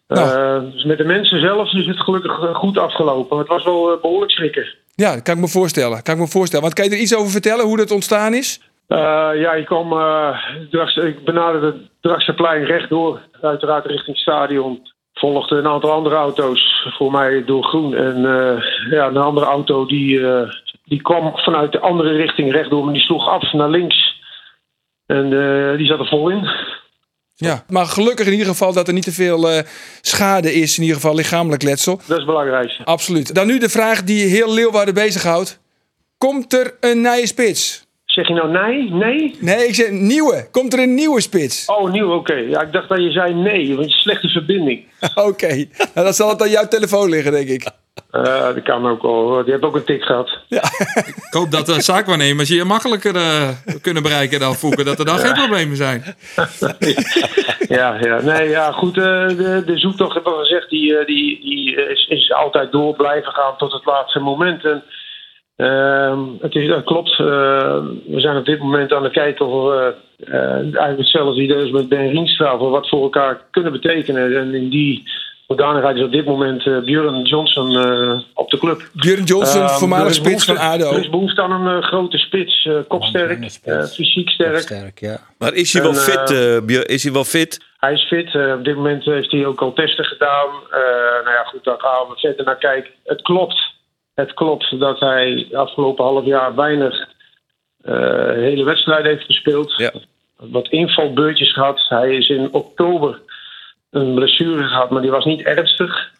Nou.
Eh, dus met de mensen zelf is het gelukkig eh, goed afgelopen. Het was wel eh, behoorlijk schrikken.
Ja, dat kan ik me voorstellen. Kan ik me voorstellen. Want kan je er iets over vertellen, hoe dat ontstaan is?
Eh, ja, ik kwam, eh, Drags- ik benaderde het Dragsterplein rechtdoor, uiteraard richting het stadion. Volgden een aantal andere auto's, voor mij door groen. En eh, ja, een andere auto die, eh, die kwam vanuit de andere richting rechtdoor, maar die sloeg af naar links. En eh, die zat er vol in.
Ja. Maar gelukkig in ieder geval dat er niet te veel eh, schade is. In ieder geval lichamelijk letsel.
Dat is het belangrijkste.
Absoluut. Dan nu de vraag die heel Leeuwarden bezighoudt. Komt er een nieuwe spits?
Zeg je nou nee? Nee?
Nee, ik zeg nieuwe. Komt er een nieuwe spits?
Oh, nieuw, oké. Ja, ik dacht dat je zei nee, want je slechte verbinding.
Oké. Nou, dan zal het aan jouw telefoon liggen, denk ik.
Eh, dat kan ook hoor. Die heeft ook een tik gehad.
Ik hoop dat de zaakwaarnemers je makkelijker eh, kunnen bereiken dan Foeken. Dat er dan geen problemen zijn.
ja, ja. Nee, ja, goed. eh, de, de zoektocht, heb ik al gezegd, die, eh, die, die is, is altijd door blijven gaan tot het laatste moment. En, ehm, het, is, dat klopt. eh, we zijn op dit moment aan het kijken of we eh, eigenlijk hetzelfde idee als met Ben Rienstra, voor wat voor elkaar kunnen betekenen. En in die hoedanigheid is op dit moment eh Björn Johnson eh, op de club.
Björn Johnson,
Ehm,
voormalig spits van ADO.
Er is behoefte aan een grote spits, kopsterk, fysiek sterk.
Sterk, ja.
Maar is hij wel
En,
fit? is hij wel fit?
Hij is fit. op dit moment heeft hij ook al testen gedaan. Eh, nou ja, goed, daar gaan we verder naar kijken. Het klopt. Het klopt dat hij afgelopen half jaar weinig eh, hele wedstrijden heeft gespeeld.
Ja.
Wat invalbeurtjes gehad. Hij is in oktober een blessure gehad, maar die was niet ernstig.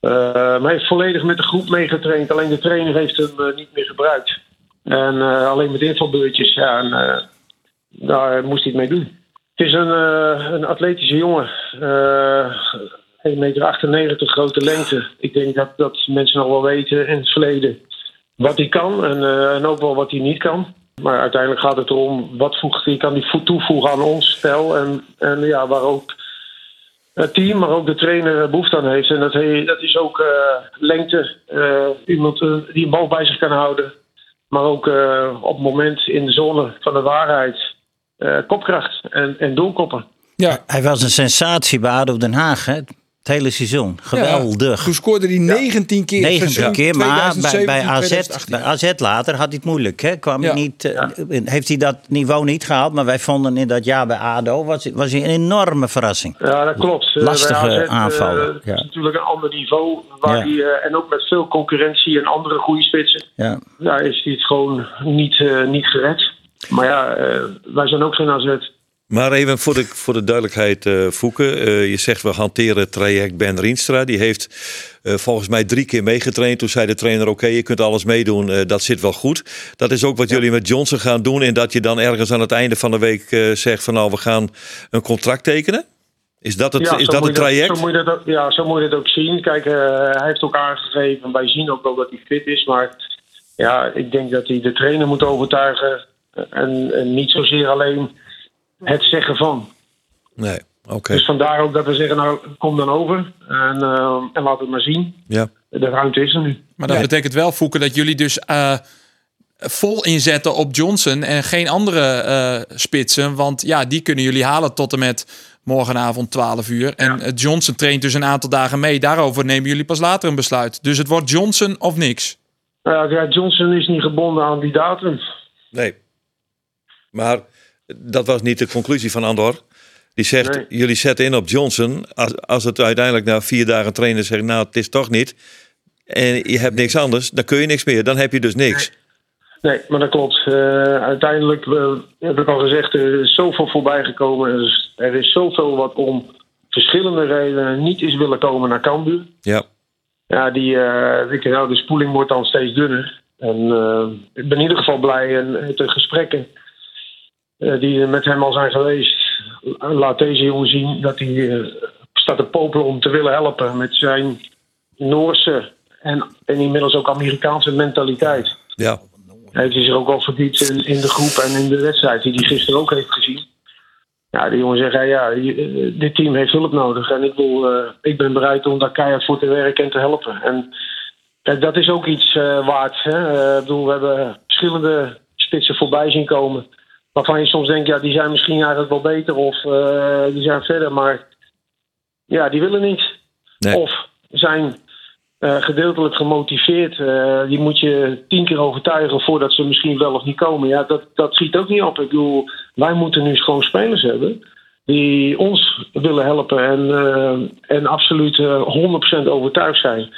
Eh, maar hij heeft volledig met de groep meegetraind. Alleen de trainer heeft hem eh, niet meer gebruikt. En alleen met invalbeurtjes. Ja, en, daar moest hij het mee doen. Het is een, een atletische jongen. Eh 1,98 meter grote lengte. Ik denk dat, dat mensen nog wel weten in het verleden wat hij kan en, eh, en ook wel wat hij niet kan. Maar uiteindelijk gaat het erom wat voegt hij, kan vo- toevoegen aan ons spel. En, en ja, waar ook het team, maar ook de trainer eh, behoefte aan heeft. En dat, hij, dat is ook eh, lengte. eh, iemand die een bal bij zich kan houden. Maar ook eh, op het moment in de zone van de waarheid eh, kopkracht en, en doelkoppen.
Ja.
Hij was een sensatie bij ADO Den Haag, hè? Het hele seizoen. Geweldig.
Toen scoorde hij 19 keer.
19
seizoen
keer, maar bij,
2017,
bij, AZ,
2018.
bij AZ later had hij het moeilijk. Hè? Kwam
Ja.
hij niet, eh, Heeft hij dat niveau niet gehaald, maar wij vonden in dat jaar bij ADO was, was hij een enorme verrassing.
Ja, dat klopt. Eh,
Lastige
AZ,
aanvallen,
Het
ja.
is natuurlijk een ander niveau. Waar
Ja.
die, eh, en ook met veel concurrentie en andere goede spitsen.
Ja.
Daar is hij het gewoon niet, eh, niet gered. Maar ja, eh, wij zijn ook geen AZ.
Maar even voor de, voor de duidelijkheid, eh Fouke. eh, je zegt we hanteren het traject Ben Rienstra. Die heeft eh, volgens mij drie keer meegetraind. Toen zei de trainer, oké, je kunt alles meedoen. eh, dat zit wel goed. Dat is ook wat jullie met Johnson gaan doen. En dat je dan ergens aan het einde van de week eh, zegt van nou, we gaan een contract tekenen. Is dat het,
Ja,
is dat het
je
traject?
zo moet je dat ook, ja, zo moet je het ook zien. Kijk, eh, hij heeft ook aangegeven, wij zien ook wel dat hij fit is. Maar ja, ik denk dat hij de trainer moet overtuigen. En, en niet zozeer alleen het zeggen van.
Nee, oké.
Dus vandaar ook dat we zeggen, nou, kom dan over. En, eh, en laat het maar zien.
Ja.
De ruimte is er nu.
Maar dat betekent wel, Foeken, dat jullie dus eh, vol inzetten op Johnson en geen andere eh, spitsen. Want ja, die kunnen jullie halen tot en met morgenavond 12 uur. En Johnson traint dus een aantal dagen mee. Daarover nemen jullie pas later een besluit. Dus het wordt Johnson of niks.
Nou ja, Johnson is niet gebonden aan die datum.
Nee. Maar dat was niet de conclusie van Andor. Die zegt,
Nee.
jullie zetten in op Johnson. Als, als het uiteindelijk na vier dagen trainen zegt, nou het is toch niet. En je hebt niks anders, dan kun je niks meer. Dan heb je dus niks.
Nee, maar dat klopt. Eh, uiteindelijk eh, heb ik al gezegd, er is zoveel voorbij gekomen. Er is, er is zoveel wat om verschillende redenen niet is willen komen naar Cambuur.
Ja.
Ja, die, ik, nou, de spoeling wordt dan steeds dunner. En ik ben in ieder geval blij en de gesprekken die met hem al zijn geweest. Laat deze jongen zien dat hij eh, staat te popelen om te willen helpen met zijn Noorse en, en inmiddels ook Amerikaanse mentaliteit.
Ja.
Hij heeft zich ook al verdiept in, in de groep en in de wedstrijd die hij gisteren ook heeft gezien. Ja, die jongen zegt, ja, je- dit team heeft hulp nodig. En ik, wil, eh, ik ben bereid om daar keihard voor te werken en te helpen. En kijk, dat is ook iets eh, waard. Hè? Eh, ik bedoel, we hebben verschillende spitsen voorbij zien komen. Waarvan je soms denkt, ja, die zijn misschien eigenlijk wel beter of eh, die zijn verder. Maar ja, die willen.
Nee.
Of zijn eh, gedeeltelijk gemotiveerd. Eh, die moet je tien keer overtuigen voordat ze misschien wel of niet komen. Ja, dat, dat schiet ook niet op. Ik bedoel, wij moeten nu gewoon spelers hebben die ons willen helpen en, en absoluut eh 100% overtuigd zijn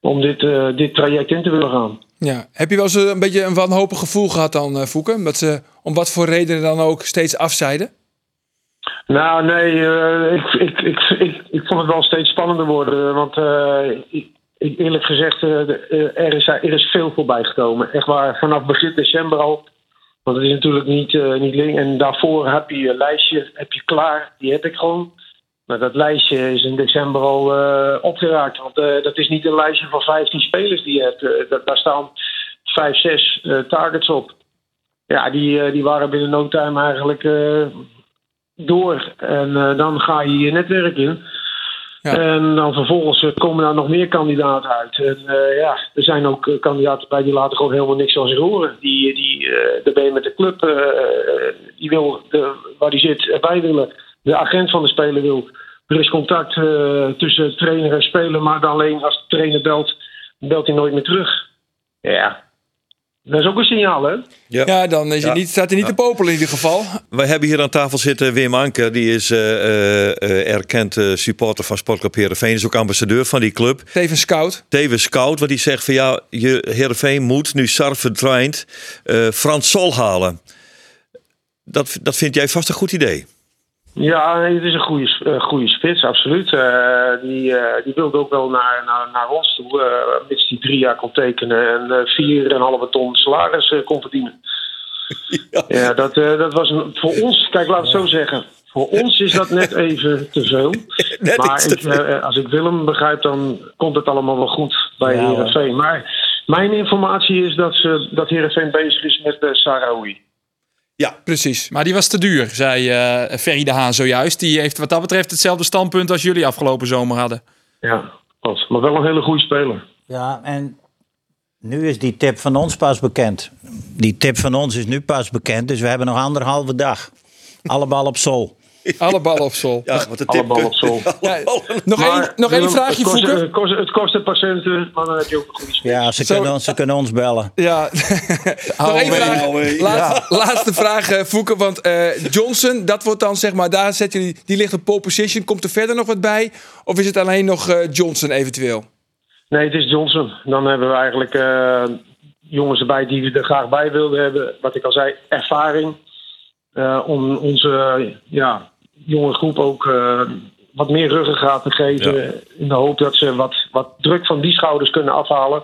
om dit, eh, dit traject in te willen gaan.
Ja. Heb je wel eens een beetje een wanhopig gevoel gehad dan, eh Fouke? Dat ze om wat voor redenen dan ook steeds afzeiden?
Nou, nee, eh, ik, ik, ik, ik, ik vond het wel steeds spannender worden. Want eh, ik, eerlijk gezegd, eh, eh, er, is, er is veel voorbij gekomen. Echt waar, vanaf begin december al. Want het is natuurlijk niet, eh, niet link. En daarvoor heb je een lijstje heb je klaar. Die heb ik gewoon. Maar dat lijstje is in december al eh, opgeraakt. Want eh, dat is niet een lijstje van 15 spelers die je hebt. Eh, daar staan 5, 6 eh, targets op. Ja, die, die waren binnen no time eigenlijk door. En dan ga je je netwerk in.
Ja.
En dan vervolgens komen daar nog meer kandidaten uit. En ja, er zijn ook kandidaten bij die laten gewoon helemaal niks van zich horen. Die, die, daar ben je met de club, die wil de, waar die zit, erbij willen. De agent van de speler wil. Er is contact eh, tussen trainer en speler, maar dan alleen als de trainer belt, belt hij nooit meer terug. Ja, dat is ook een signaal, hè?
Ja, dan is
Ja.
hij niet, staat hij niet te popelen in ieder geval.
Wij hebben hier aan tafel zitten Wim Anker. Die is eh, eh, eh, erkend supporter van Sportclub Heerenveen. Is ook ambassadeur van die club.
Tevens scout.
Tevens scout, wat die zegt van ja, je Heerenveen moet nu Sar verdwijnt eh, Frans Sol halen. Dat, dat vind jij vast een goed idee.
Ja, nee, het is een goede, eh, goede spits, absoluut. Eh, die, eh, die wilde ook wel naar, naar, naar ons toe, eh mits die drie jaar kon tekenen en eh, vier en een halve ton salaris eh, kon verdienen. Ja, dat, eh, dat was een, voor ons, kijk, laat het zo zeggen. Voor ons is dat net even te veel.
Net
maar ik, als ik Willem begrijp, dan komt het allemaal wel goed bij
Ja.
Heerenveen. Maar mijn informatie is dat, ze, dat Heerenveen bezig is met uh, Sarawi.
Precies.
Maar die was te duur, zei eh Ferry de Haan zojuist. Die heeft wat dat betreft hetzelfde standpunt als jullie afgelopen zomer hadden.
Ja, klopt. maar wel een hele goede speler.
Ja, en nu is die tip van ons pas bekend. Die tip van ons is nu pas bekend, dus we hebben nog anderhalve dag. Alle bal op sol.
Alle ballen op sol.
Ja, wat de
Alle
tip.
bal op sol.
Ja, nog
Maar,
één, nog
Willem,
één vraagje,
het kost, het, kost, het kost een patiënten, maar dan heb je ook een goede spits.
Ja, ze,
Zo-
kunnen, ons- ze kunnen ons bellen.
Ja, nog één vraag. Laatste, vraag, eh, Voeke. Want eh, Johnson, dat wordt dan zeg maar, daar zet je, die ligt op pole position. Komt er verder nog wat bij? Of is het alleen nog eh, Johnson eventueel?
Nee, het is Johnson. Dan hebben we eigenlijk eh, jongens erbij die we er graag bij wilden hebben. Wat ik al zei, ervaring. Eh, om onze ja, jonge groep ook eh, wat meer ruggengraat te geven. In de hoop dat ze wat, wat druk van die schouders kunnen afhalen.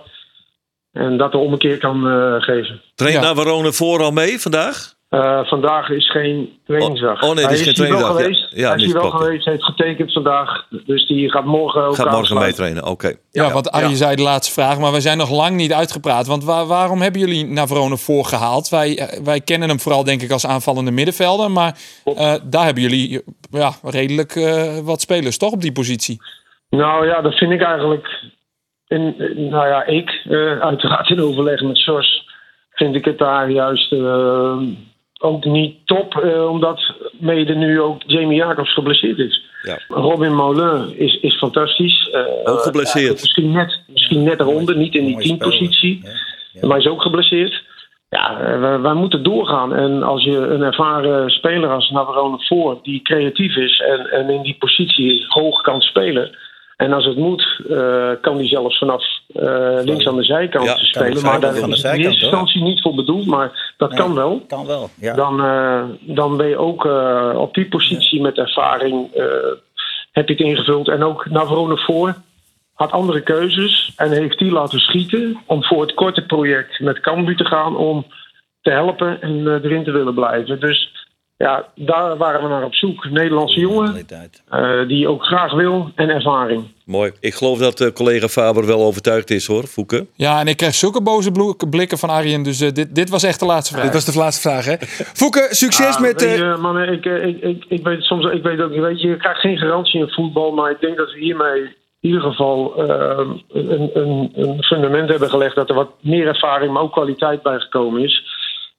En dat er om een keer kan eh, geven.
Traint
Ja.
Navarone vooral mee vandaag?
Eh, vandaag is geen trainingsdag.
Oh, oh nee, het is
Hij
geen
hier wel
trainingsdag. Ja.
geweest.
Ja,
hij is
niet
hier wel geweest, heeft getekend vandaag. Dus die gaat morgen ook
Gaat morgen meetrainen, oké.
Ja, want Arjen zei de laatste vraag, maar we zijn nog lang niet uitgepraat. Want waar- waarom hebben jullie Navarone voorgehaald? Wij, eh, wij kennen hem vooral denk ik als aanvallende middenvelder. Maar eh, daar hebben jullie ja, redelijk eh, wat spelers toch op die positie.
Nou ja, dat vind ik eigenlijk. In, nou ja, ik, eh, uiteraard in overleg met Sors, vind ik het daar juist ook niet top. eh, omdat mede nu ook Jamie Jacobs geblesseerd is.
Ja.
Robin Moulin is, is fantastisch. eh,
Ook geblesseerd.
ja, misschien, net, misschien net eronder, niet in die teampositie.
Ja.
Maar is ook geblesseerd. Ja, eh, wij, wij moeten doorgaan. En als je een ervaren speler als Navarone voor, die creatief is en, en in die positie hoog kan spelen. En als het moet, eh, kan die zelfs vanaf eh, links aan de zijkant
Ja,
spelen. Maar daar
zijkant, van de
is in
zijkant,
eerste instantie niet voor bedoeld, maar dat kan wel.
Kan wel, ja.
Dan, eh, dan ben je ook eh, op die positie met ervaring eh, heb je het ingevuld. En ook Navarone voor had andere keuzes en heeft die laten schieten om voor het korte project met Cambuur te gaan om te helpen en erin te willen blijven. Dus ja, daar waren we naar op zoek. Nederlandse jongen eh, die ook graag wil en ervaring.
Mooi. Ik geloof dat eh, collega Faber wel overtuigd is hoor, Voeke.
Ja, en ik krijg zulke boze blikken van Arjen. Dus eh, dit, dit was echt de laatste vraag.
Dit was de laatste vraag, hè? Voeke, succes
Ah,
met...
weet je, ik, ik, ik, ik weet soms, ik weet ook, weet je, je krijgt geen garantie in voetbal, maar ik denk dat we hiermee in ieder geval een, een, een fundament hebben gelegd dat er wat meer ervaring, maar ook kwaliteit bijgekomen is.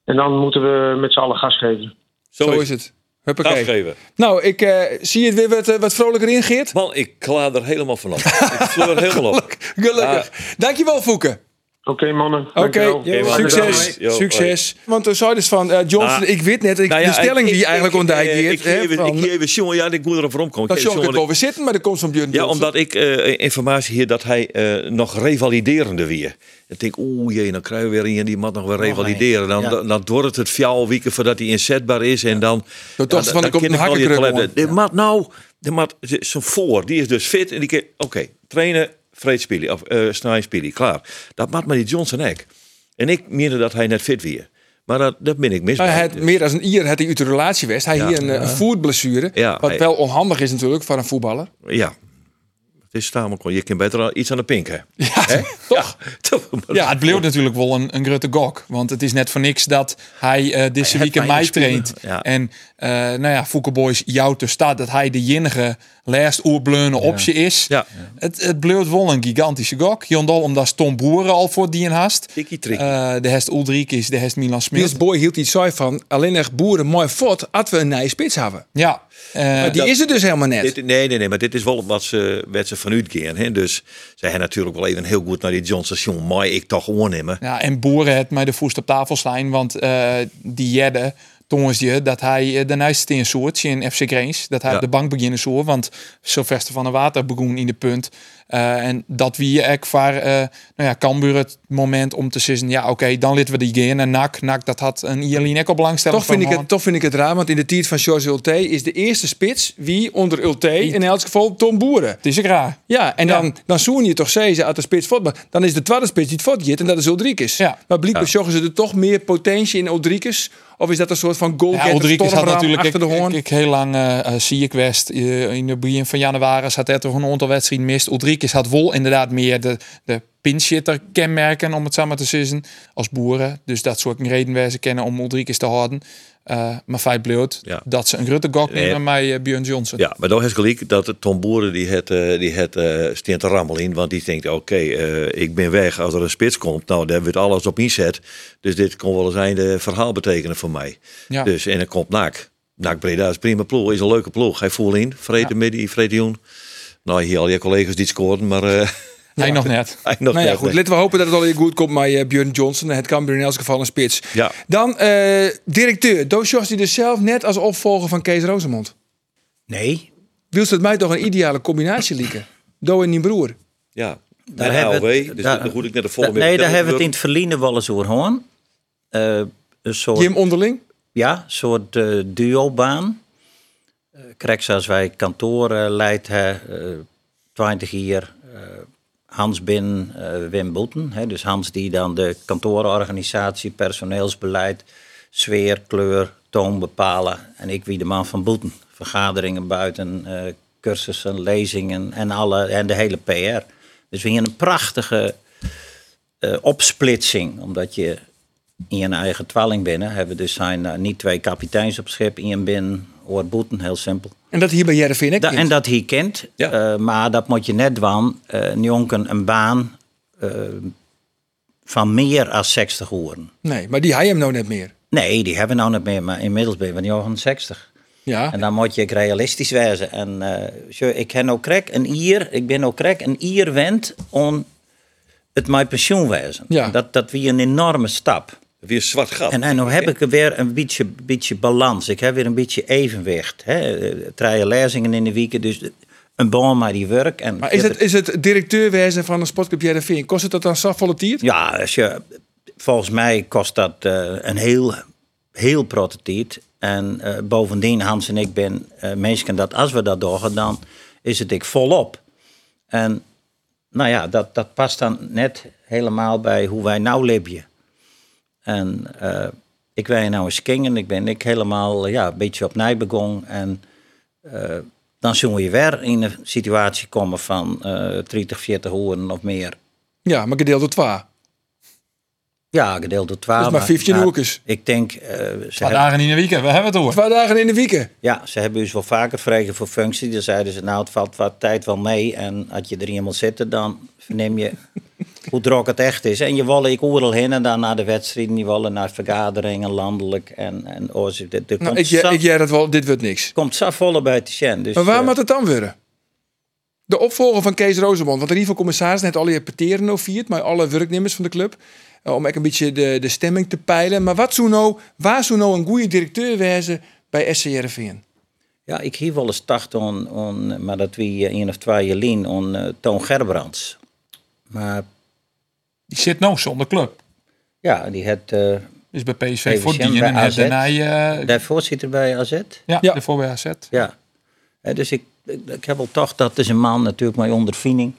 En dan moeten we met z'n allen gas geven.
Zo,
zo is het. Huppakee. Nou, ik eh, zie het weer wat, eh, wat vrolijker in, Geert.
Man, ik klaar er helemaal vanaf. ik fleur helemaal op.
Gelukkig. Dankjewel, Voeke.
Oké, mannen.
Oké,
man.
succes.
Yo,
succes. Want toen zei dus van eh, Johnson,
Nou,
ik weet net, ik,
Nou
de stelling
ik-
die
ik-
eigenlijk
ik-
ontdekt
eh, Ik geef
van-
ik geef Sjongen, ja, ik moet erop rondkomen.
Dat John wel weer zitten, maar de komst van Björn
Ja,
Johnson.
omdat ik eh, informatie hier dat hij eh, nog revaliderende weer. Ik denk, oeh jee, dan krijgen we weer iemand die moet nog weer revalideren. Dan,
ja.
dan, dan wordt het het fjouw weken voordat hij inzetbaar is. En dan...
Dan toch van, er komt een
wel je. De mat nou, de mat, zo'n voor, die is dus fit. En die kan, oké, trainen, vreed spelen, of uh, snij spelen, klaar. Dat maakt maar die Johnson ook. En ik meende dat hij net fit weer. Maar dat, dat ben ik mis.
Hij had meer dan een ier had hij uit de relatie west. Hij
Ja.
hier een, eh, een voetblessure.
Ja,
wat
hij-
wel onhandig is natuurlijk voor een voetballer.
Ja. Het is tamelijk. Je kunt beter al iets aan de pink, hè?
Ja, toch?
Toch?
Ja,
het bleef natuurlijk wel een, een grote gok. Want het is net voor niks dat hij eh deze week in mei traint.
ja.
En eh nou ja, Fouke Boys jou te staat dat hij de enige laatst oerbleune optie is.
Ja.
Het, het bleef wel een gigantische gok. Jondal omdat Tom Boeren al voor die in haast.
Tikkie.
Eh, de Hest Ulrikis, de Hest Milan Smit.
Niels Boy hield iets zo van alleen nog boeren mooi fort als we een nieuwe spits hebben.
Ja.
Maar die
dat-
is er dus helemaal net.
Dit, nee, nee, nee, maar dit is wel wat ze, wat ze vanuit gaan. Hè? Dus zij hebben natuurlijk wel even heel goed naar die John Station. Maar ik toch nemen.
Ja, en Boeren het mij de voest op tafel slaan, want eh, die jedde tongens je dat hij eh, de nijste in soort in FC Greens, dat hij
Ja.
op de bank beginnen zo, want Sylvester van der Water begon in de punt. Eh, en dat wie ek voor eh nou ja, Cambuur het moment om te zeggen, ja oké, dan laten we die gaan en nak, nak dat had een Ierlien ook al belangstelling
Toch vind, ik het, toch vind ik het raar, want in de tijd van George Ulte is de eerste spits wie onder Ulte in elk geval Tom Boeren.
Het is ik raar.
Ja, en
Ja.
dan, dan zoen je toch zeggen uit de spits. Maar dan is de tweede spits die het en dat is Ulrikes.
Ja.
Maar blijkbaar zorgen ze er toch meer potentie in Ulrikes? Of is dat een soort van goal
Ja, Ulrikes had natuurlijk
achter de
ik,
hoorn?
ik, ik heel lang eh, zie ik West eh, in de begin van januari had hij toch een aantal wedstrijden mist. Ulrikes had wel inderdaad meer de, de pinchitter kenmerken om het maar te zeggen als boeren. Dus dat soort reden wij ze kennen om Ulrikes te houden. Eh, maar feit bleef
Ja.
dat ze een grote gok
Nee.
nemen met eh, Björn Johnson.
Ja, maar dan is gelijk dat Tom Boeren die het, eh, die het eh te rammelen in. Want die denkt, oké, ik ben weg als er een spits komt. Nou, daar wordt alles op inzet. Dus dit kon wel eens een einde verhaal betekenen voor mij.
Ja.
Dus, en dan komt NAC. NAC Breda is prima ploeg, is een leuke ploeg. Hij voelt in, vrede
Ja.
midden, vrede. Nou, hier al je collega's die het scoren, maar
Hij nog net.
hij nog
nou ja,
net,
goed.
nee.
Laten we hopen dat het al weer goed komt met eh, Björn Johnson. Het kan in elk geval een spits.
Ja.
Dan eh, directeur. Doos die dus zelf net als opvolger van Kees Rosemond.
Nee,
Wilst het mij toch een ideale combinatie lieken? Do en die broer.
Ja,
Daar hebben we het-
dus
daar-
dan goed ik naar de volle
Da- nee, daar hebben we het in het verliezen wel eens over gehad. Eh, een soort,
Jim onderling.
ja, een soort eh, duobaan. Uh, krijg zoals wij kantoor leidt, hè, eh, 20 jaar. Hans Bin, eh, Wim Boeten. Hè, dus Hans die dan de kantoororganisatie, personeelsbeleid, sfeer, kleur, toon bepalen. En ik wie de man van Boeten. Vergaderingen buiten, eh, cursussen, lezingen en, alle, en de hele PR. Dus we hebben een prachtige eh, opsplitsing, omdat je in je eigen twalling binnen hebben dus zijn eh, niet twee kapiteins op schip, in binnen oor boeten, heel simpel.
En dat hier bij Jereveen ik
Da- en dat hij kent,
Ja.
eh, maar dat moet je net doen. eh een jongen een baan eh, van meer dan 60 uren.
Nee, maar die hij hem nou net meer.
Nee, die hebben we nou niet meer, maar inmiddels ben je van johan 60.
Ja.
En dan moet je realistisch wezen. En eh, ik heb ook krek een ier, ik ben ook krek een ier wend om het mijn pensioen wezen.
Ja.
Dat, dat wie een enorme stap.
Weer zwart gat.
En, en nu heb ik er weer een beetje, beetje balans. Ik heb weer een beetje evenwicht. Hè? Eh, Drie lezingen in de week, dus een baan maar die werk. En
Maar is het, is het directeur wezen van een sportclub Jereveen? Kost het dat dan zo volle tiert?
Ja, als je, volgens mij kost dat eh, een heel, heel prototiet. En eh, bovendien, Hans en ik ben eh, mensen dat als we dat doen, dan is het ik volop. En nou ja, dat, dat past dan net helemaal bij hoe wij nou leven. En eh, ik ben nou eens kingen, ik ben ik helemaal eh, ja, een beetje opnieuw begonnen. En eh, dan zullen je weer in een situatie komen van eh 30, 40 uur of meer.
Ja, maar gedeeld door twee.
Ja, gedeeld door 12.
Dat is maar 15
maar
uurtjes.
Ik denk, eh, ze,
Paar
hebben,
dagen in de week, we hebben het over.
Twee dagen in de week.
ja, ze hebben dus wel vaker vregen voor functie. Dan zeiden ze, nou, het valt wat tijd wel mee. En als je er eenmaal zit, dan verneem je hoe druk het echt is. En je wil ik overal heen en dan naar de wedstrijden. Je wil naar vergaderingen, landelijk. En, en oh, er, er
Nou, ik,
zo,
ik jij dat wel, dit wordt niks.
komt zo volle bij te zien. Dus,
Maar waar
eh,
moet het dan worden? De opvolger van Kees Rosemond. Want in ieder geval commissaris net al je peteren nou viert, maar alle werknemers van de club. Eh, om ook een beetje de, de stemming te peilen. Maar wat zou nou, waar zou nou een goede directeur wezen bij SC Heerenveen?
Ja, ik hier wel eens tacht on, on, maar dat wie één of twee jaar on eh, Toon Gerbrands. Maar
Die zit nou zonder club.
ja, die had... eh
Is bij PSV voor die
bij
en
AZ.
daarna, eh,
de voorzitter bij AZ.
ja,
Ja.
de voor bij AZ.
Ja. Hè, dus ik, ik, ik heb wel toch, dat is een man natuurlijk mijn ondervinding.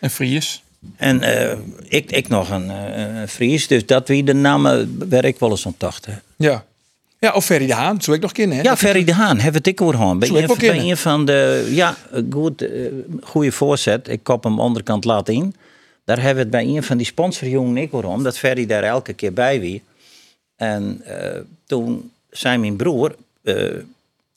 En Fries.
En eh, ik, ik nog een eh, een Fries, dus dat wie de namen waar ik wel eens aan dacht. hè.
Ja. Ja, of Ferry de Haan, zou ik nog kennen. Hè?
Ja, Ferry de Haan, heb het ik hoor gewoon. Bij, een, bij een van de, ja, goed, goede voorzet. Ik kop hem onderkant laten in. Daar hebben we het bij een van die sponsorjongen ik om, dat Ferry daar elke keer bij wie. En eh, toen zei mijn broer, eh,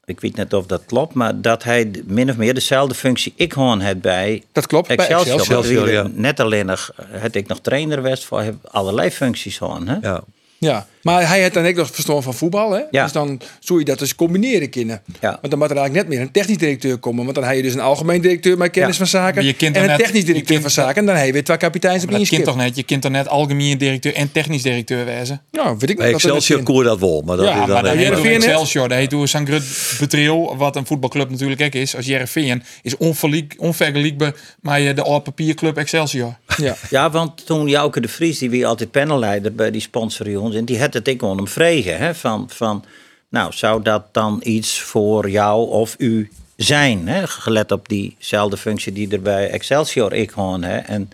ik weet niet of dat klopt, maar dat hij min of meer dezelfde functie ik gewoon had bij
Dat klopt, bij
Excelsior. Net alleen nog, eh, had ik nog trainer was voor heb allerlei functies gewoon. Hè?
Ja.
Ja, maar hij had dan ook nog verstand van voetbal, hè?
Ja.
Dus dan zou je dat dus combineren kunnen.
Ja.
Want dan moet er eigenlijk net meer een technisch directeur komen. Want dan heb je dus een algemeen directeur met kennis
Ja.
van zaken.
Maar je kunt
en
dan
een
net-
technisch
je
directeur van zaken. En dan heb je weer twee kapiteins op
Maar
één
dat kind toch net? Je kunt toch net algemeen directeur en technisch directeur wezen?
Ja, weet ik niet.
Excelsior koer dat wel. Maar dat
Ja,
is
maar
dan
Heerenveen
Heerenveen, hè?
Excelsior, dat heet hoe Sangret Betreel, wat een voetbalclub natuurlijk ook is, als Jereveen, is onverliek- onvergelijkbaar met de oude papierclub Excelsior.
Ja.
Ja, want toen Jouke de Vries, die wie altijd panelleider bij die sponsorjongens, en die had het ik aan hem vregen, hè, van, van, nou, zou dat dan iets voor jou of u zijn, hè, gelet op diezelfde functie die er bij Excelsior ik gewoon, hè, en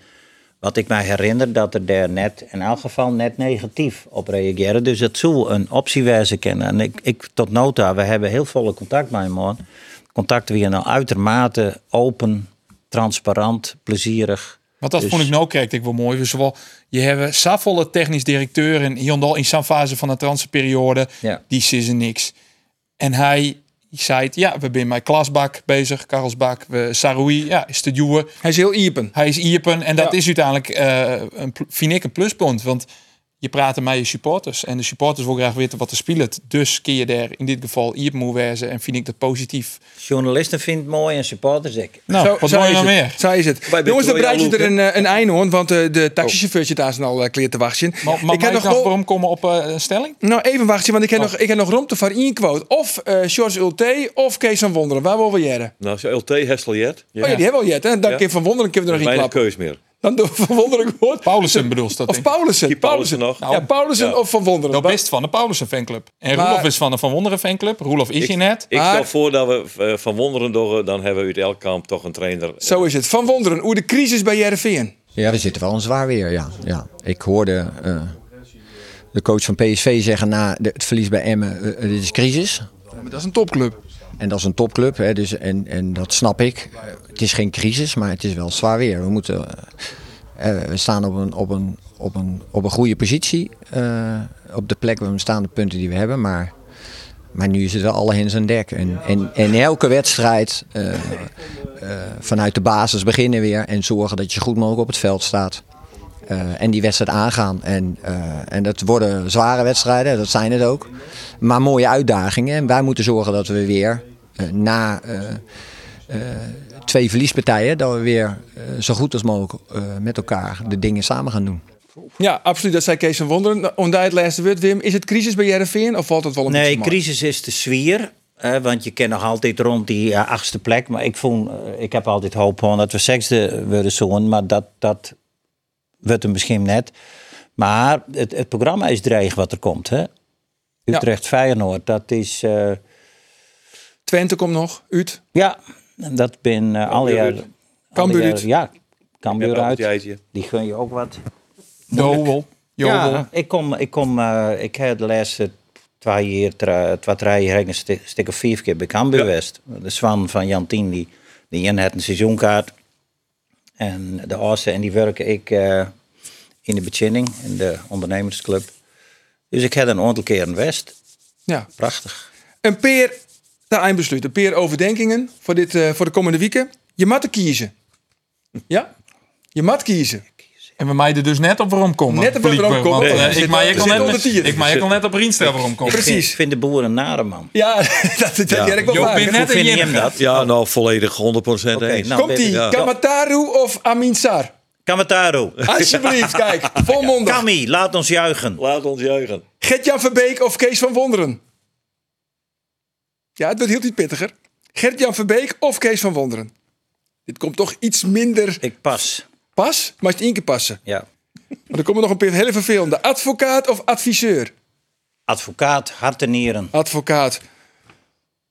wat ik mij herinner, dat er daar net, in elk geval net negatief op reageren, dus het zou een optie wezen kennen. En ik, ik tot nota, we hebben heel volle contact met hem, man. Contact weer nou uitermate open, transparant, plezierig.
Want dat
Dus-
vond ik nou kijk ik wel mooi. Dus wel, je hebt Saffolle technisch directeur en Jondal in zijn fase van de transferperiode,
Ja.
die is er niks. En hij zei het, ja, we zijn met Klasbak bezig, Karelsbak, we Saroui, ja, is de duwen.
Hij is heel iepen.
Hij is Iepen en dat
Ja.
is uiteindelijk, eh, een, vind ik, een pluspunt. Want je praat met je supporters en de supporters willen graag weten wat er speelt. Dus kun je daar in dit geval Iepen moet wezen en vind ik dat positief.
Journalisten vinden het mooi en supporters ik.
Nou,
Zo-
wat
zo
wil meer?
Zo is het. Jongens, dan bereid je er een, eh, een einde hoor. Want eh, de
Oh.
taxichauffeurtje daar zijn al eh, klaar te wachten.
Maar, maar
ik heb nog
waarom komen op eh, een stelling?
Nou, even wachten, want ik heb,
Oh.
nog, ik heb nog ruimte voor één quote. Of eh George Ulte of Kees van Wonderen. Waar wil we jaren?
Nou, zo LT Hesteljet.
Oh ja, die hebben we al jet. Hè? Dan
Ja.
van Wonderen kunnen we er nog
Weinig
één klappen.
keus meer.
Dan doen we van Wonderen woord.
Paulussen bedoelt dat.
Of. Paulussen.
Die Paulussen nog.
Ja, Paulussen
Ja.
of van Wonderen.
Dat best van de Paulussen fanclub. En
Maar-
Roelof is van de Van Wonderen fanclub. Roelof is je net.
Ik
Maar-
stel voor dat we eh, van Wonderen door, dan hebben we uit elk kamp toch een trainer.
Zo is het. Van Wonderen, hoe de crisis bij Jereveen.
Ja, we zitten wel een zwaar weer, ja. ja. Ik hoorde eh, de coach van PSV zeggen na de- het verlies bij Emmen, eh, het is crisis.
Maar dat is een topclub.
En dat is een topclub, hè, dus, en, en dat snap ik. Het is geen crisis, maar het is wel zwaar weer. We, moeten, eh, eh, we staan op een, op, een, op, een, op een goede positie. eh, op de plek waar we staan, de punten die we hebben. Maar, maar nu is het wel alle hens aan dek. En, en, en elke wedstrijd vanuit de basis beginnen weer. En zorgen dat je goed mogelijk op het veld staat. En die wedstrijd aangaan. En, en dat worden zware wedstrijden, dat zijn het ook. Maar mooie uitdagingen. En wij moeten zorgen dat we weer na eh, eh, twee verliespartijen, dat we weer eh, zo goed als mogelijk eh, met elkaar de dingen samen gaan doen.
Ja, absoluut. Dat zei Kees van Wonderen. Onder het laatste woord, Wim. Is het crisis bij Jereveen of valt het wel een
Nee,
beetje mee?
crisis is de sfeer. hè, want je kent nog altijd rond die eh, achtste plek. Maar ik, vond, eh, ik heb altijd hoop gewoon dat we zesde worden zo'n. Maar dat, dat wordt hem misschien net. Maar het, het programma is dreig wat er komt. Hè? Utrecht Feyenoord, dat is... eh,
Twente komt nog, uit.
ja, dat ben eh, alle
uit.
Cambuur uit.
Ja, Cambuur uit. Die gun je ook wat.
Jowel. Jowel.
Ja, ik kom, ik kom, eh, ik heb de laatste twee jaar, twee, drie jaar een stuk, stuk of vier keer bij Cambuur
Ja.
geweest. De Swan van Jan Tien, die, die in had een seizoenkaart. En de Oosten, en die werken ik eh, in de bediening, in de ondernemersclub. Dus ik heb een aantal keer een West.
Ja.
Prachtig.
Een peer, de eindbesluit. Een peer overdenkingen voor, dit, eh, voor de komende weken. Je moet kiezen. Ja? Je moet kiezen.
En we mij er dus net op waarom komen.
Net op waarom komen. Nee,
eh,
we
ik maak ik al net-
onder tier.
Ik maak ik al net op Rienstra waarom komen.
Ik vind, ik vind de boer een nare man.
Ja, dat, dat
Ja.
ik wel
Joop, ben net
vind hem dat?
Ja, nou volledig 100%
Oké,
eens.
nou,
Komt ie,
Ja.
Kamataru of Amin Sar?
Kamataro.
Alsjeblieft, kijk. Volmondig.
Kami, laat ons juichen.
Laat ons juichen.
Gert-Jan Verbeek of Kees van Wonderen? Ja, het wordt heel iets pittiger. Gert-Jan Verbeek of Kees van Wonderen? Dit komt toch iets minder
Ik pas.
pas, maar het één keer passen.
Ja.
Maar er komen nog een paar hele vervelende. Advocaat of adviseur?
Advocaat, hart en nieren.
Advocaat.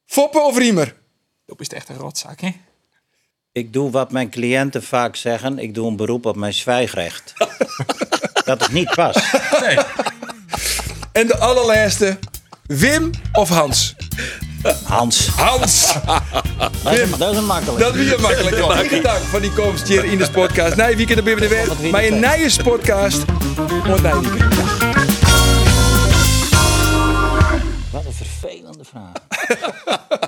Foppen of Riemer?
Dat is echt een rotzak, hè?
Ik doe wat mijn cliënten vaak zeggen. Ik doe een beroep op mijn zwijgrecht. dat het niet past.
En de allerlaatste, Wim of Hans?
Hans.
Hans!
Dat is, dat is een makkelijk.
Dat weer makkelijk. hoor. Hartelijk dank van die komst hier in de podcast. Nee, weekend op de Wet. Maar een nieuwe podcast.
Wat een vervelende vraag.